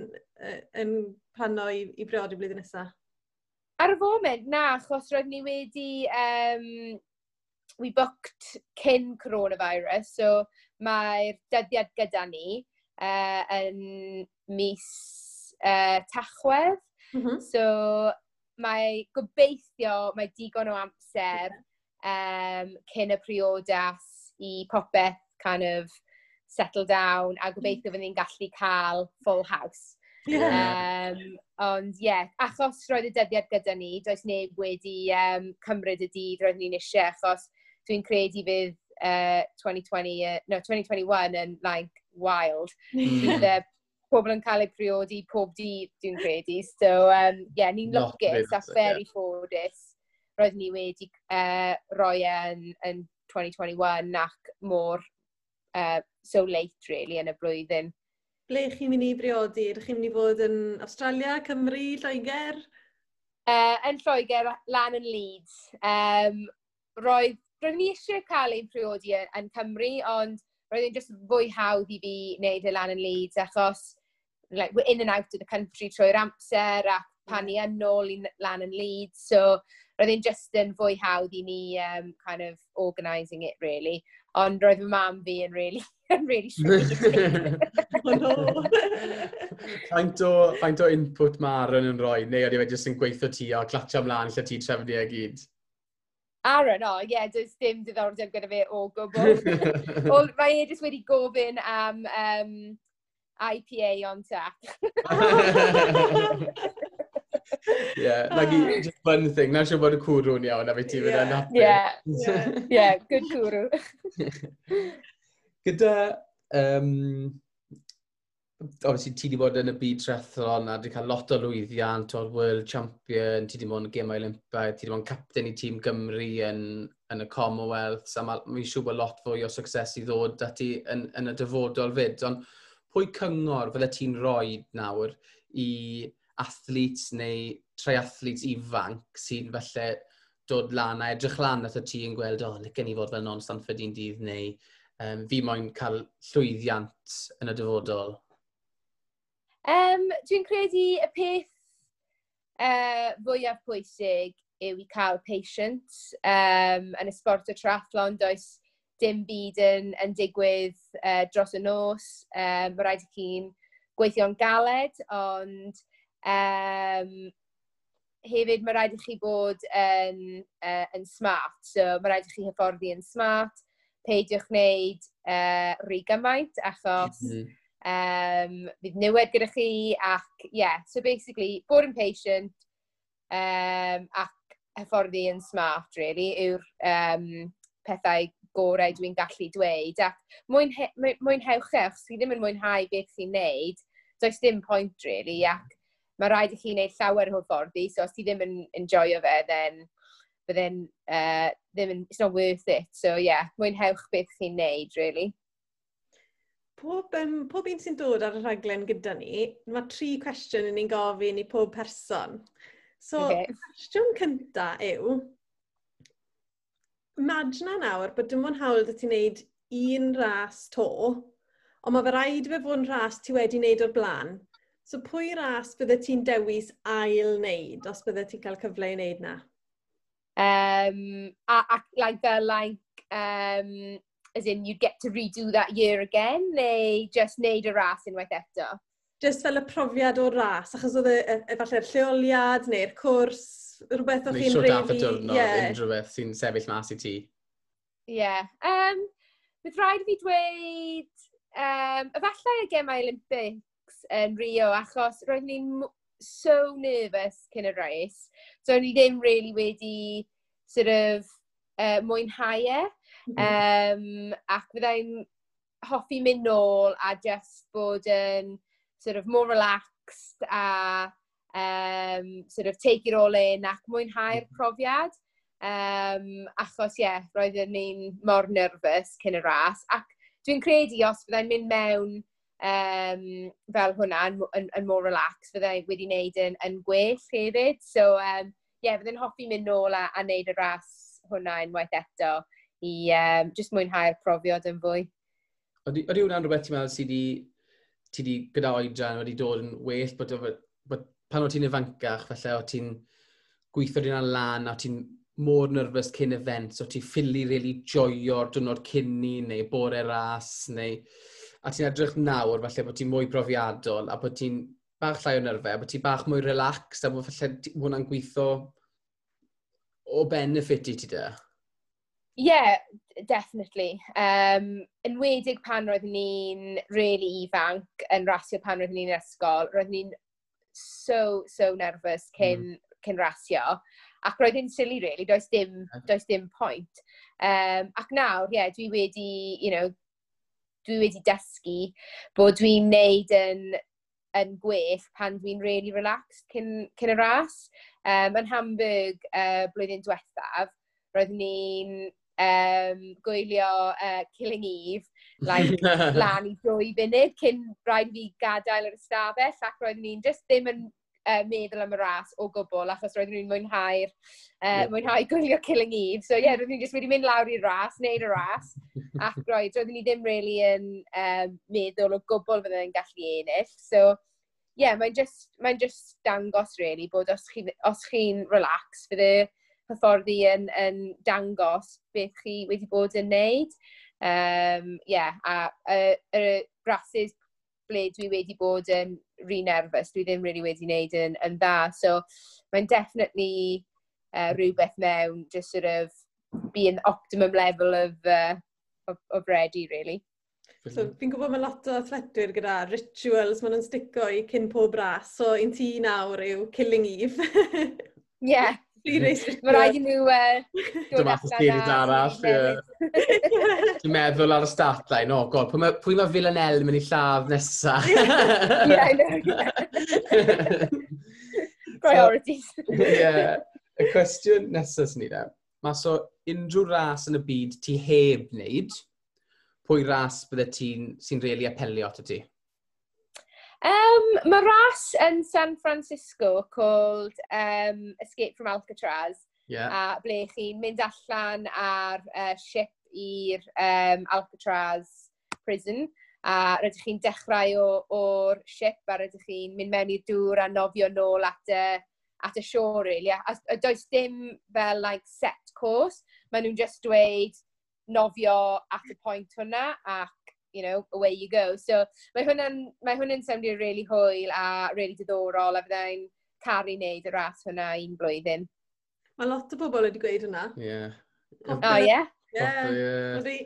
yn plano i, i briodi blwyddyn nesaf? Ar y foment, na, achos roedd ni wedi um, we booked cyn coronavirus, so mae'r dyddiad gyda ni uh, yn mis uh, tachwedd. Mm -hmm. So mae gobeithio mae digon o amser um, cyn y priodas i popeth kind of settle down a gobeithio fydd ni'n gallu cael full house. Yeah. Um, ond ie, yeah, achos roedd y dyddiad gyda ni, does neb wedi um, cymryd y dydd roedd ni'n eisiau, achos dwi'n credu fydd uh, 2020, uh, no, 2021 yn like wild. Hmm. Fydd uh, pobl yn cael eu priodi pob dydd, dwi'n credu. So, um, yeah, ni'n lwcus a very yeah. ffodus. Roedd ni wedi uh, roi yn, yn 2021 ac mor uh, so late, really, yn y blwyddyn. Ble chi'n mynd i briodi? Ydych chi'n mynd i fod yn Australia, Cymru, Lloegr? Uh, yn Lloegr, lan yn Leeds. Um, roedd roeddwn i eisiau cael ein priodi yn Cymru, ond roedd e'n just fwy hawdd i fi wneud y lan yn Leeds, achos like, we're in and out of the country trwy'r amser, ac pan ni yn ôl i lan yn Leeds, so roedd e'n just yn fwy hawdd i ni um, kind of organising it, really. Ond roedd fy mam fi yn really, yn really oh no! faint, o, faint o input mae'r yn yn rhoi, neu oedd e just yn gweithio ti a clatio ymlaen lle ti trefnu e gyd? Aaron, o, ie, yeah, does dim diddordeb gyda fe o gwbl. mae e jyst wedi gofyn am um, IPA on tap. yeah, like uh, just fun thing. Na siw bod y cwrw yn iawn a fe ti fydd yn Yeah, Yeah, yeah, good cwrw. Gyda um, obviously, ti wedi bod yn y byd trethlon a wedi cael lot o lwyddiant o'r World Champion, ti wedi bod yn Gemau Olympaidd, ti wedi bod yn captain i tîm Gymru yn, yn y Commonwealth, a mae'n siŵr bod lot fwy o success i ddod dati yn, yn y dyfodol fyd. Ond pwy cyngor fydde ti'n rhoi nawr i athletes neu triathletes ifanc sy'n felly dod lan a edrych lan at y ti yn gweld, o, oh, licen i fod fel non-Stanford un dydd neu um, fi moyn cael llwyddiant yn y dyfodol? Um, Dwi'n credu y peth uh, fwyaf pwysig yw i cael patience um, yn y sport o triathlon. Does dim byd yn, yn digwydd uh, dros y nos. Um, mae rhaid i chi'n gweithio'n galed, ond um, hefyd mae rhaid i chi bod yn, uh, yn smart. So mae rhaid i chi hyfforddi yn smart. Peidiwch wneud uh, rhy gymaint, achos mm -hmm Um, fydd newid gyda chi ac, yeah, so basically, bod yn patient um, ac hyfforddi yn smart, really, yw'r um, pethau gorau dwi'n gallu dweud. Ac mwynhe, mwynhewch e, os chi ddim yn mwynhau beth chi'n neud, does dim point, really, ac mae rhaid i chi wneud llawer o hyfforddi, so os ti ddim yn enjoyo fe, then but then uh, ddim yn, it's not worth it. So yeah, mwynhewch beth chi'n neud, really pob, um, pob un sy'n dod ar y rhaglen gyda ni, mae tri cwestiwn yn ni'n gofyn i pob person. So, okay. cwestiwn cynta yw, imagine nawr bod dim ond hawl dy ti'n neud un ras to, ond mae fe rhaid fe fod yn ras ti wedi wneud o'r blaen. So pwy ras bydde ti'n dewis ail wneud, os bydde ti'n cael cyfle i wneud na? Um, a, a, like, the, like, um, as in you'd get to redo that year again, neu just neud y ras unwaith eto? Just fel y profiad o'r ras, achos oedd efallai'r lleoliad neu'r cwrs, rhywbeth o'ch chi'n rhaid i... diwrnod, yeah. unrhyw beth sy'n sefyll mas i ti. Ie. Yeah. Um, Bydd rhaid i fi dweud, um, efallai y gemau Olympics yn Rio, achos roedd ni'n so nervous cyn y race. So, ni ddim really wedi sort of uh, mwynhau e. Um, ac byddai'n hoffi mynd nôl a just bod yn sort of more relaxed a um, sort of take it all in ac mwynhau'r hmm. profiad. Um, achos ie, yeah, roedden ni'n mor nervous cyn y ras. Ac dwi'n credu os byddai'n mynd mewn um, fel hwnna yn, yn, yn more relaxed, byddai wedi wneud yn, yn gwell hefyd. So ie, um, yeah, byddai'n hoffi mynd nôl a, a wneud y ras hwnna unwaith eto i um, just mwynhau'r profiad yn fwy. Ydy hwnna'n rhywbeth ti'n meddwl sydd wedi, ti wedi gyda oedran wedi dod yn well, bod, bod pan o ti'n ifancach, felly o ti'n gweithio dyn lan, a ti'n mor nerfus cyn event, so ti'n ffili really joio'r dwrnod cynni, neu bore ras, neu... A ti'n edrych nawr, falle bod ti'n mwy profiadol, a bod ti'n bach llai o nyrfau, a bod ti'n bach mwy relaxed, a bod falle hwnna'n gweithio o benefit i ti da yeah, definitely. Um, yn wedig pan roeddwn ni'n really ifanc yn rasio pan roeddwn ni'n ysgol, roeddwn ni'n so, so nervous hmm. cyn, mm. cyn rasio. Ac roedd hi'n silly, really, does dim, does dim point. Um, ac nawr, ie, yeah, dwi wedi, you know, dwi wedi dysgu bod dwi'n neud yn, yn gwell pan dwi'n really relaxed cyn, cyn y ras. Um, yn Hamburg uh, blwyddyn diwethaf, roedd ni'n um, gwylio uh, Killing Eve, like, lan i dwy funud cyn rhaid fi gadael yr ystafell ac roeddwn ni'n just ddim yn uh, meddwl am y ras o gwbl achos roeddwn ni'n mwynhau'r uh, mwynhau gwylio Killing Eve. So ie, yeah, roeddwn ni'n just wedi mynd lawr i'r ras, neud y ras ac roedd, roeddwn ni ddim really yn um, meddwl o gwbl fydden yn gallu ennill. So ie, yeah, mae'n just, mae just dangos really bod os chi'n chi, chi relax fydd y hyfforddi yn, yn dangos beth chi wedi bod yn neud. Um, yeah, a y uh, grasses ble dwi wedi bod yn rhy nervous, dwi ddim really wedi wneud yn, yn dda. So mae'n definitely uh, rhywbeth mewn, just sort of being optimum level of, uh, of, of ready, really. So, fi'n gwybod mae lot o athletwyr gyda rituals maen nhw'n stico i cyn pob ras, so un ti nawr yw Killing Eve. Yeah, Mae rhaid i nhw... E, Dyma chos geiriad arall. Dwi'n meddwl ar y start line, o god, pwy mae Villanelle mynd i lladd nesaf? Priorities. Ie. Y cwestiwn nesaf sy'n ni da. Mas o unrhyw ras yn y byd ti heb wneud, pwy ras bydde ti'n sy'n rili really apelio at y ti? Um, mae ras yn San Francisco called um, Escape from Alcatraz. Yeah. A ble chi'n mynd allan ar uh, ship i'r um, Alcatraz prison. A rydych chi'n dechrau o'r ship a rydych chi'n mynd mewn i'r dŵr a nofio nôl at y, at y shore, really. A, a does dim fel like, set course. Maen nhw'n just dweud nofio at y pwynt hwnna ac you know, away you go. So mae hwnna'n mae hwnna'n soundio'n really hwyl a really diddorol a fyddai'n caru wneud y ras hwnna un blwyddyn. Mae lot o bobl wedi gweud hwnna. Ie. O, ie? Ie.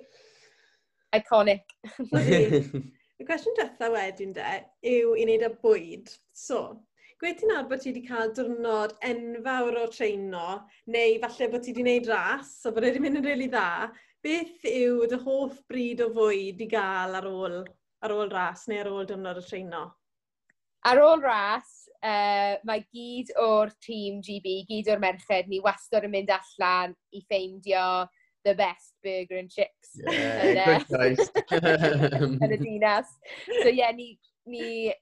Iconic. Y cwestiwn drethau wedyn de yw i wneud â bwyd. So, gweud ti'n ar bod ti wedi cael diwrnod enfawr o treino, neu falle bod ti wedi wneud ras, so bod wedi mynd yn rili really dda, beth yw dy hoff bryd o fwyd i gael ar ôl, ar ôl ras neu ar ôl diwrnod y treino? Ar ôl ras, uh, mae gyd o'r tîm GB, gyd o'r merched, ni wastad yn mynd allan i ffeindio the best burger and chips. Yeah, Yn y dinas. So yeah, ni, ni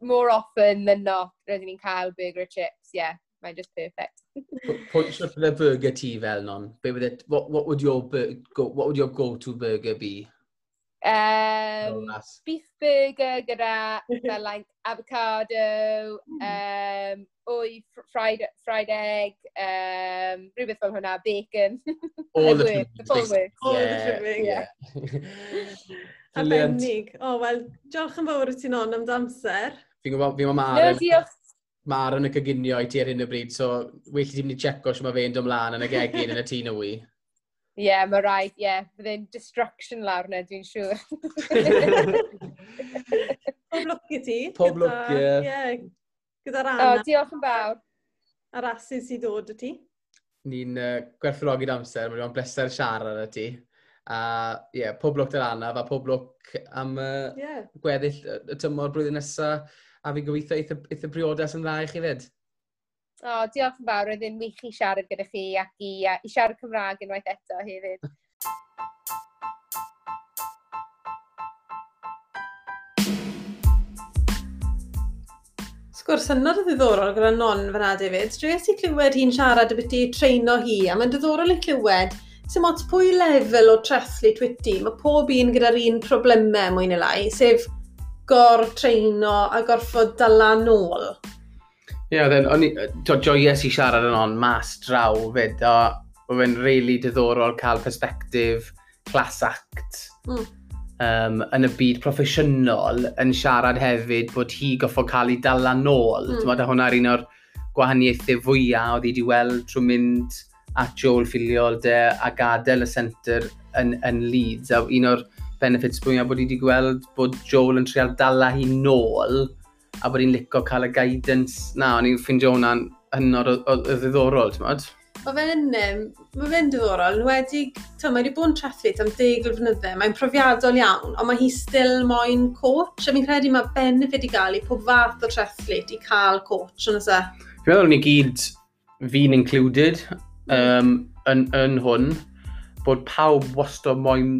more often than not, rydyn ni'n cael burger and chips, yeah mae'n just perfect. Pwy sy'n bydd burger ti fel non? Be would it, e, what, what, would your go, what would your go-to burger be? Um, oh, beef burger gyda fel like avocado, um, o'i fried, fried egg, um, rhywbeth fel hwnna, bacon. All the work, the full work. All yeah, the trimming, yeah. yeah. Arbennig. O, oh, wel, diolch yn fawr i ti'n on am amser. Fi'n gwybod, fi'n gwybod ma... No, diolch Mar yn y coginio i ti ar hyn o bryd, so well i ti'n mynd i checo sy'n ma fe'n dod ymlaen yn y gegin yn y tîn o wy. Ie, yeah, mae rhaid, ie. Yeah. Fydde'n destruction lawr na, dwi'n siŵr. Pob lwc i ti. Pob lwc, ie. Yeah. Gyda'r Anna. O, diolch yn fawr. A'r asyn sydd dod y ti. Ni'n uh, gwerthfawrogi'r amser, mae'n bleser siarad y ti. A ie, yeah, pob lwc dy'r Anna, a pob lwc am uh, yeah. gweddill y tymor blwyddyn nesaf a fi'n gobeithio eitha, eitha briodas yn dda i chi fyd. O, oh, diolch yn fawr, oedd yn wych i siarad gyda chi ac i, uh, i siarad Cymraeg unwaith eto hefyd. gwrs hynod o ddiddorol gyda non fyna David. Dres i clywed hi'n siarad y byti treino hi, a mae'n diddorol i clywed sy'n ots pwy lefel o trethlu twyti. Mae pob un gyda'r un problemau mwy neu lai, sef gor-treino a gorfod dala nôl. Ie, yeah, then, o'n i, to joies i siarad yn on mas draw fyd, a oedd e'n really diddorol cael perspektif, class act, mm. um, yn y byd proffesiynol, yn siarad hefyd bod hi goffo cael ei dala nôl. Mm. Dyma, hwnna'r un o'r gwahaniaethau fwyaf oedd hi wedi weld trwy mynd at Joel Filiol de a gadael y centr yn, yn Leeds. A un o'r benefits mwyaf bod i wedi gweld bod Joel yn trial dala hi nôl a bod hi'n licio cael y guidance na, o'n i'n ffeindio hwnna'n hynod o, o, o ddiddorol, ti'n modd? Mae fe'n mae fe'n diddorol, yn wedi, ti'n mae wedi bod yn traffit am deg o fnyddau, mae'n profiadol iawn, ond mae hi still moyn coach, a fi'n credu mae benefit i gael i pob fath o traffit i cael coach yn ysaf. E? Fi'n meddwl ni gyd, fi'n included, um, yn, yn hwn, bod pawb wastad moyn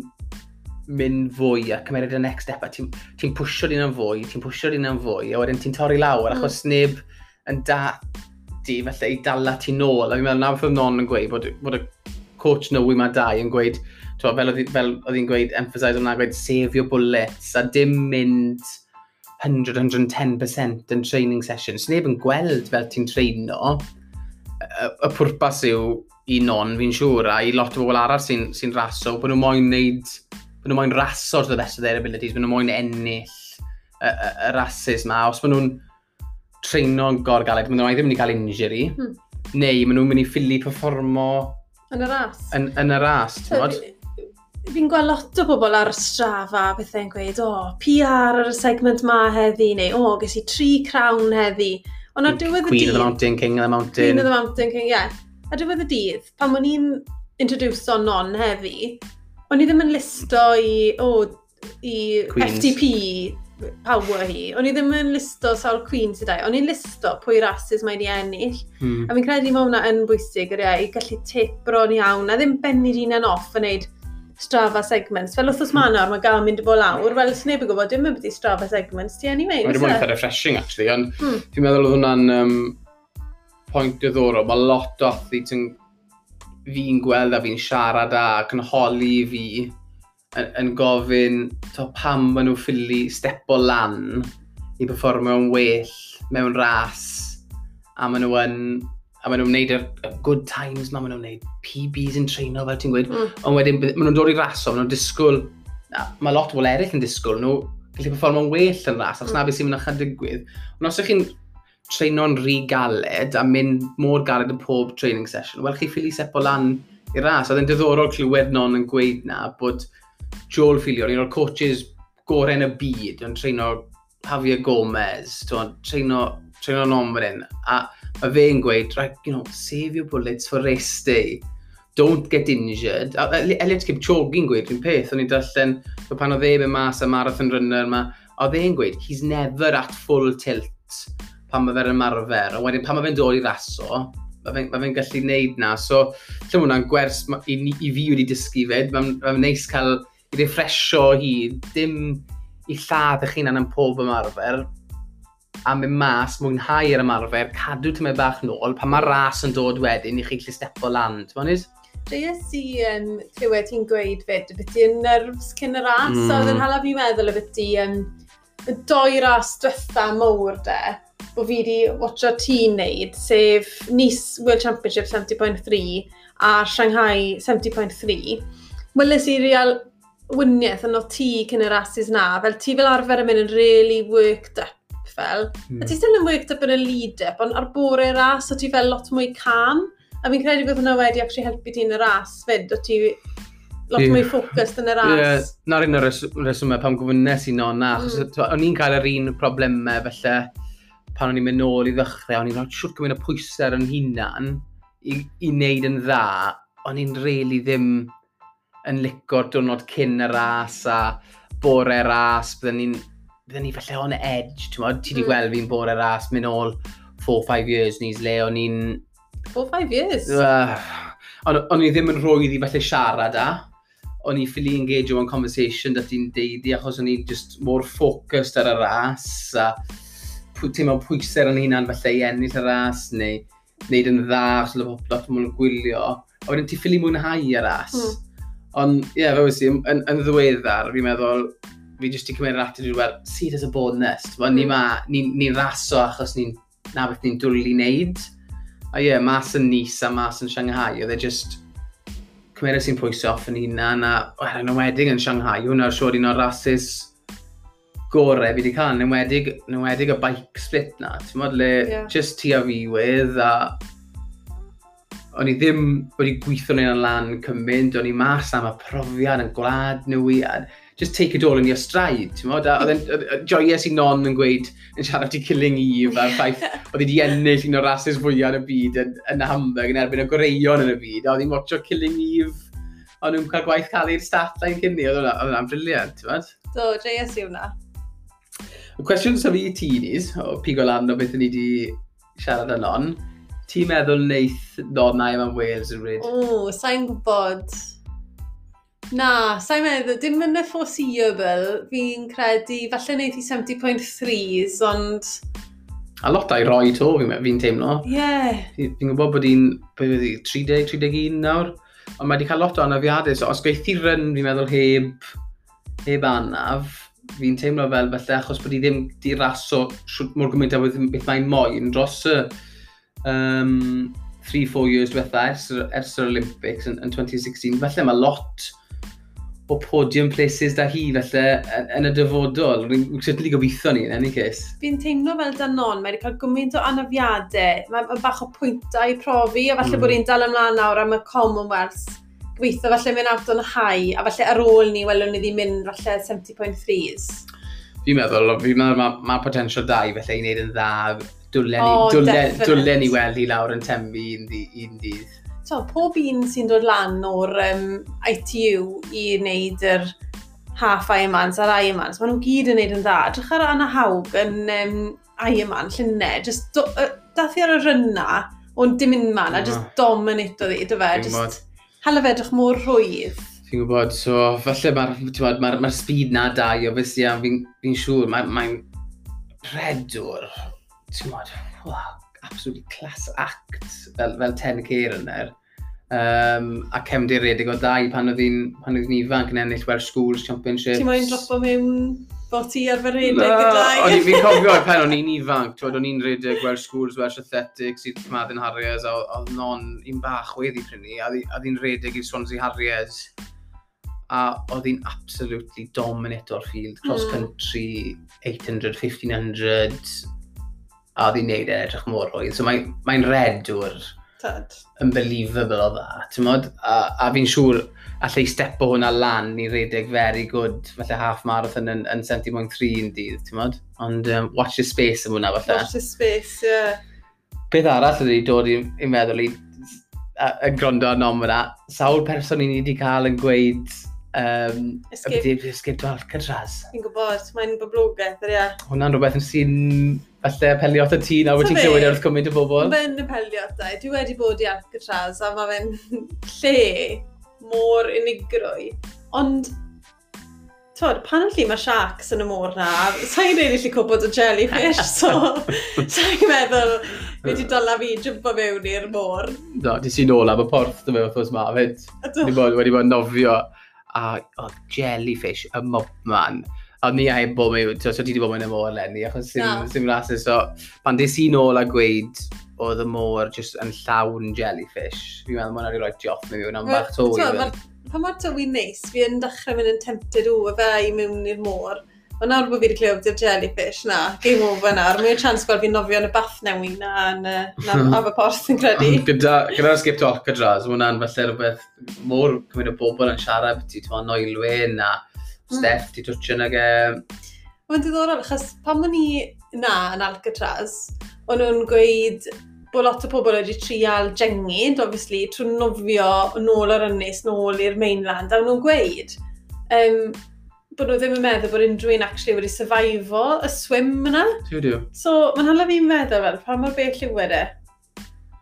mynd fwy a cymeriad y next step a ti'n ti, pwysio dyn yn fwy, ti'n pwysio dyn yn fwy a wedyn ti'n torri lawr mm. achos neb yn da di felly i dala ti nôl a fi'n meddwl na beth oedd non yn gweud bod, bod y coach nhw mae dau yn gweud twa, fel oedd hi'n gweud, emphasise hwnna gweud save your bullets a dim mynd 100-110% yn training sessions. Neb yn gweld fel ti'n treino y, y pwrpas yw i non fi'n siŵr a i lot o bobl arall sy'n sy raso bod nhw moyn wneud maen nhw'n moyn raso'r the best of their abilities, maen nhw'n moyn ennill y, y, y rasis ma. Os maen nhw'n treino'n gorgaled, maen nhw ddim yn mynd i cael injury, hmm. neu maen nhw'n mynd i ffili performo... Yn y ras. Yn, yn y ras, ti'n bod? Fi'n gweld lot o bobl ar y strafa bethau'n gweud, o, oh, PR ar y segment ma heddi, neu o, oh, ges i tri crown heddi. Ond ar diwedd y dydd... Queen of the Mountain, King of the Mountain. Queen of the Mountain, King, ie. Yeah. Ar diwedd y dydd, pan o'n i'n introduce o non heddi, O'n i ddim yn listo i, o, i Queens. FTP power hi. O'n i ddim yn listo sawl Queen sydd O'n i'n listo pwy rasis mae'n i ennill. Hmm. A fi'n credu mae hwnna yn bwysig yr i gallu tip bron iawn a ddim bennu'r un yn off yn neud strafa segments. Fel wrth os mae nawr, mae gael mynd i bod lawr, wel, sneb yn gwybod, dim yn byddu strafa segments, ti anyway. Mae'n mwyn eitha refreshing, actually, ond hmm. fi'n meddwl oedd hwnna'n um, pwynt diddorol. Mae lot o athlet yn fi'n gweld a fi'n siarad a cynholi fi yn, yn gofyn to, pam maen nhw'n ffili step o lan i performio yn well mewn ras a maen nhw yn a maen nhw'n gwneud y good times ma, maen nhw'n gwneud PBs yn treino fel ti'n gweud, mm. ond wedyn maen nhw'n dod i raso, maen nhw'n disgwyl, mae lot o bobl eraill yn disgwyl, nhw gallu performio'n well yn ras, os mm. na beth sy'n mynd o'ch digwydd. Ond os ydych chi'n treino'n rhy galed a mynd mor galed yn pob training session. Wel, chi ffili sepo lan i'r ras. Oedd yn diddorol clywed non yn gweud na bod Joel Filio, un o'r coaches gorau yn y byd, yn treino Javier Gomez, treino, treino Nomrin, a mae fe'n gweud, right, you know, save your bullets for race day. Don't get injured. A, a, Elliot Kipchoge'n gweud rhywun peth, o'n i'n darllen, pan oedd e be mas y marathon runner yma, oedd e'n gweud, he's never at full tilt pan mae fe'n ymarfer, a wedyn pan mae fe'n dod i raso, mae fe'n ma fe gallu neud na. So, lle hwnna'n gwers ma, i, i fi wedi dysgu fyd, mae'n ma, fe, neis cael i refresho hi, dim i lladd eich hunan yn pob ymarfer, a mynd mas, mwynhau yr ymarfer, cadw tymau bach nôl, pan mae ras yn dod wedyn i chi gallu stepo lan, ti'n mwynhau? Dreias i um, clywed ti'n gweud fyd, y byti yn nerfs cyn y ras, mm. a oedd yn hala fi meddwl y byti um, y doi ras dwytha mowr de, o fi wedi watcho ti wneud, sef Nice World Championship 70.3 a Shanghai 70.3, weles i real wyniaeth yn o ti cyn y rasis na, fel ti fel arfer yn mynd yn really worked up fel. Mm. A ti still yn worked up yn y lead-up, ond ar bore ras, o ti fel lot mwy calm. A fi'n credu bod hwnna wedi actually helpu ti yn y ras fyd, o ti lot yeah. mwy ffocust yn y ras. Yeah. Na'r un o'r reswmau pam gofynnes i nonna, achos mm. o'n i'n cael yr un problemau felly pan o'n i'n mynd nôl i ddechrau, o'n i'n rhoi siwr gymaint o pwysau yn hunan i, i wneud yn dda, o'n i'n really ddim yn licor diwrnod cyn y ras a bore ras, byddwn ni'n byddwn ni falle on edge, ti'n modd, ti wedi mm. gweld fi'n bore ras, mynd ôl 4-5 years ni, le o'n i'n... 4-5 years? Uh, o'n i ddim yn rwydd i falle siarad a, o'n i ffili engage o'n conversation dat ti'n deudi, achos o'n i just mor focused ar y ras a teimlo pwysau yn hunan falle i ennill y ras neu wneud yn dda os ydw lot mwy mwyn gwylio. A wedyn ti ffili mwynhau y ras. Mm. Ond ie, yeah, fe wysi, i, yn, yn ddiweddar, fi'n meddwl, fi jyst i cymryd yr atyd i'r wel, see it as a bonus. Wel, mm. ni hmm. ma, ni'n ni, ni raso achos ni'n na beth ni'n dwlu wneud. A ie, yeah, mas yn Nis a mas yn Shanghai, oedd e just cymryd sy'n pwysau off yn hunan a wedyn yn wedding yn Shanghai, hwnna'r siwr un o'r rasis gorau fi wedi cael, yn enwedig, enwedig y bike split na, ti'n modd le yeah. just ti a fi wedd a o'n i ddim wedi gweithio yn o'n lan cymaint, o'n i mas am y profiad yn gwlad nwy just take it all in your stride, ti'n modd, a oedd joyes i non yn gweud yn siarad i Killing Eve a'r ffaith oedd wedi ennill un o'r rases fwyaf yn y byd yn, yn Hamburg yn erbyn y goreion yn y byd, a oedd i'n watcho Killing Eve o'n nhw'n cael gwaith cael i'r stat line cynni, oedd hwnna'n briliant, ti'n modd? Do, JS i hwnna. Y cwestiwn sy'n fi i ti nis, o pigo lan o beth ni wedi siarad yn on, ti'n meddwl neith donnau yma Wales yn rhaid? O, sa'n gwybod. Na, sa'n meddwl, dim yn y foreseeable, fi'n credu, falle wneud i 70.3s, ond... A lot a'i roi to, fi'n fi teimlo. Ie. Yeah. Fi'n gwybod bod hi'n, beth wedi, 30, 31 nawr, ond mae wedi cael lot o anafiadau, so os geithi ryn, fi'n meddwl, heb, heb anaf, fi'n teimlo fel falle achos bod i ddim di raso siwt mor gymaint a beth mae'n moyn dros y um, 3-4 years diwetha ers, ers yr Olympics yn, yn 2016. Felly mae lot o podium places da hi felly yn, yn y dyfodol. Rwy'n certainly gobeithio ni, in any case. Fi'n teimlo fel Danon, mae wedi cael gymaint o anafiadau. Mae ma bach o pwyntau profi, a falle mm. bod hi'n dal ymlaen nawr am y Commonwealth gweithio falle mynd out o'n high, a falle ar ôl ni welwn ni ddim mynd falle 70.3s. Fi'n meddwl, fi'n meddwl mae ma potensial da i felly i wneud yn dda, dwlen ni, oh, dwlen, dwlen ni weld hi lawr yn tembu un, un dydd. So, pob un sy'n dod lan o'r um, ITU i wneud yr half Ironmans a'r Ironmans, maen nhw gyd yn wneud yn dda. Drych ar Anna Hawg yn um, Ironman llynau, just do, uh, dath i ar y rynna, ond dim un man, a just dominato ddi, dy fe, just hala fe edrych mor rhwydd. Fi'n gwybod, so falle mae'r ma, ma, ma speed na da i obviously, a fi'n fi siŵr, mae'n ma redwr, ti'n gwybod, wow, absolutely class act fel, fel 10k yna. Um, a cefndir redig o dau pan oedd hi'n ifanc yn ennill Welsh Schools Championships. Ti'n moyn dropo mewn bod ti arfer rhedeg i dau. O'n i fi'n cofio o'r pen o'n i'n ifanc, twyd o'n i'n rhedeg Welsh Schools, Welsh Athletics, i'r Madden Harriers, a oedd non un bach wedi prynu, a oedd i'n rhedeg i'r Swansea Harriers. A oedd i'n absolutely dominant o'r field, cross hmm. country, 800, 1500, a oedd i'n neud e edrych mor oedd. So mae'n mae redwr. Tad. Unbelievable o dda, ti'n modd? A, a fi'n siŵr, allai stepo hwnna lan i redeg very good, falle half marathon yn, yn 70.3 yn dydd, ti'n modd? Ond um, watch your space yn hwnna, falle. Watch the space, ie. Yeah. Peth arall ydy dod i'n meddwl i yn gwrando yn om yna, sawl person i ni wedi cael yn gweud um, Escape, byddi, escape to Alcatraz. Fi'n gwybod, mae'n boblogaeth, ie. Yeah. Hwna'n rhywbeth yn sy'n falle apelio at y tŷ nawr ti'n clywed e wrth cymryd y bobl. Mae'n y peliot, dwi wedi bod i Alcatraz a mae fe'n lle môr unigrwy. Ond, twod, pan yn lli mae sharks yn y môr na, sa'n ei gallu cwbod o jellyfish, so sa'n meddwl fi wedi dyla fi jympo mewn i'r môr. Do, di si ôl am y porth, dyma fe wrth ma, fyd. Wedi bod nofio a oh, jellyfish, y mobman a ni heb bod mewn, ti'n ti wedi bod mewn y môr lenni, achos sy'n no. Sim rhasys. So, pan des i nôl a gweud, oedd y môr just yn llawn jellyfish. Fi'n meddwl, mae'n rhaid i roi dioff mewn fiwn am bach to. Pa mor tywi neis, fi yn dechrau mynd yn tempted o y fe i mewn i'r môr. Ond nawr bod fi wedi clywed i'r jellyfish na, game over nawr, mae'n chans gweld fi'n nofio yn y bath newi na yn af y porth yn credu. Gyda, gyda skip to Alcatraz, mae hwnna'n falle rhywbeth mor cymryd o bobl yn siarad beth i, ti'n noelwyn na Steff, mm. ti twtio nag e. Mae'n diddorol, achos pan o'n i na yn Alcatraz, o'n nhw'n gweud bod lot o pobl wedi trial jengid, obviously, trwy nofio nôl o'r ynnes, nôl i'r mainland, a nhw'n gweud ehm, um, bod nhw ddim yn meddwl bod unrhyw un actually wedi survival y swim yna. Ti'n So, mae'n hala fi'n meddwl fel, pa mor bell yw wedi?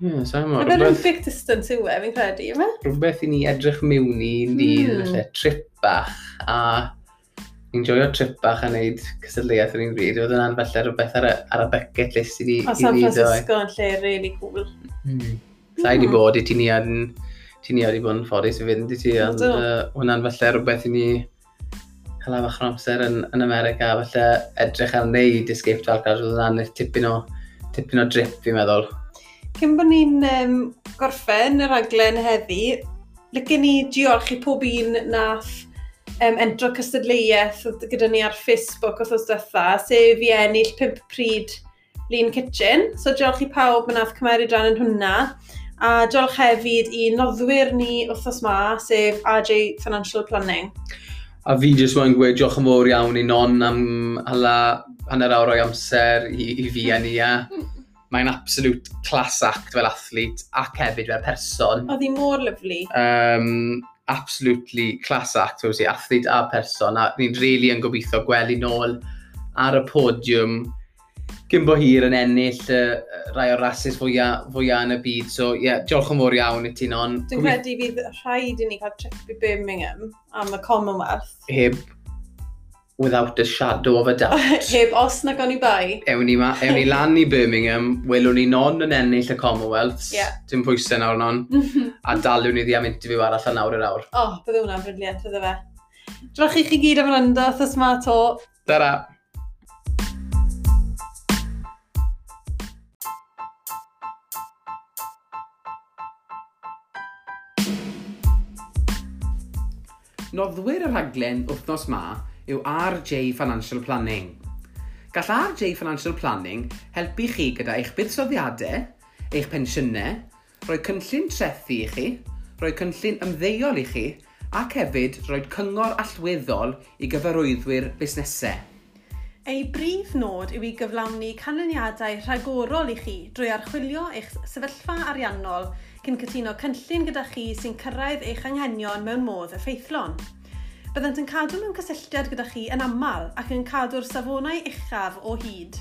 Ie, sa'n mor. Mae'n Olympic distance yw e, fi'n credu, yma? Rhywbeth i ni edrych mewn i, ni, mm. trip bach, a ni'n joio trip bach a wneud cysylltiaeth yn un bryd. Oedd yna'n felly rhywbeth ar y, ar y bucket list i ni. O, San Francisco yn lle really cool. Hmm. Mm. Sa'i mm. di bod i ti ni yn... Ti ni wedi bod yn ffodus i fynd i ti, ond hwnna'n felly rhywbeth i ni cael am achor amser yn, yn America, felly edrych ar wneud escape to Alcatraz, oedd hwnna'n tipyn o, tipyn o drip fi'n meddwl. Cyn bod ni'n um, gorffen y raglen heddi, lygen ni diolch i pob un nath um, entro cystadleuaeth oedd gyda ni ar Facebook os oes dytha, sef i ennill 5 pryd Lean Kitchen. So diolch i pawb yn nath cymeryd rhan yn hwnna. A diolch hefyd i noddwyr ni wrthos ma, sef RJ Financial Planning. A fi jyst wedi'n gweud diolch yn fawr iawn i non am hala hanner awr o'i amser i, i fi a ni. A mae'n absolute class act fel athlete ac hefyd fel person. Oedd hi mor lyflu. Um, absolutely class act, oes i, athlete a person, a ni'n really yn gobeithio gweld nôl ar y podiwm gyn bo hir yn ennill uh, rai o'r rhasys fwyaf fwya yn y byd. So, ie, yeah, diolch yn fawr iawn i ti, non. Dwi'n credu fydd rhaid i ni cael trip i Birmingham am y Commonwealth. Heb without a shadow of a doubt. Heb os na goni bai. Ewn ni, ma, ewn ni lan i Birmingham, welwn ni non yn ennill y Commonwealth. Yeah. Dim pwysau nawr non. a dalwn ni ddiam interview arall yn awr yr awr. O, oh, bydde hwnna'n brydliant, bydde fe. Drach i chi gyd am rando, thys ma to. Dara. Noddwyr y rhaglen wythnos ma yw RJ Financial Planning. Gall RJ Financial Planning helpu chi gyda eich buddsoddiadau, eich pensiynau, rhoi cynllun trethu i chi, rhoi cynllun ymddeuol i chi, ac hefyd rhoi cyngor allweddol i gyfarwyddwyr busnesau. Ei brif nod yw i gyflawni canlyniadau rhagorol i chi drwy archwilio eich sefyllfa ariannol cyn cytuno cynllun gyda chi sy'n cyrraedd eich anghenion mewn modd effeithlon byddant yn cadw mewn cysylltiad gyda chi yn aml ac yn cadw'r safonau uchaf o hyd.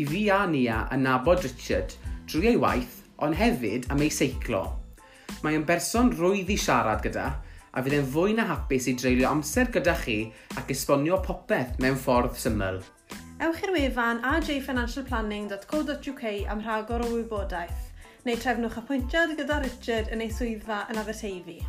I fi a Nia yn nabod Richard drwy ei waith, ond hefyd am ei seiclo. Mae yn berson rwydd i siarad gyda, a fydd e'n fwy na hapus i dreulio amser gyda chi ac esbonio popeth mewn ffordd syml. Ewch i'r wefan ajfinancialplanning.co.uk am rhagor o wybodaeth, neu trefnwch apwyntiad gyda Richard yn ei swyddfa yn Aberteifi.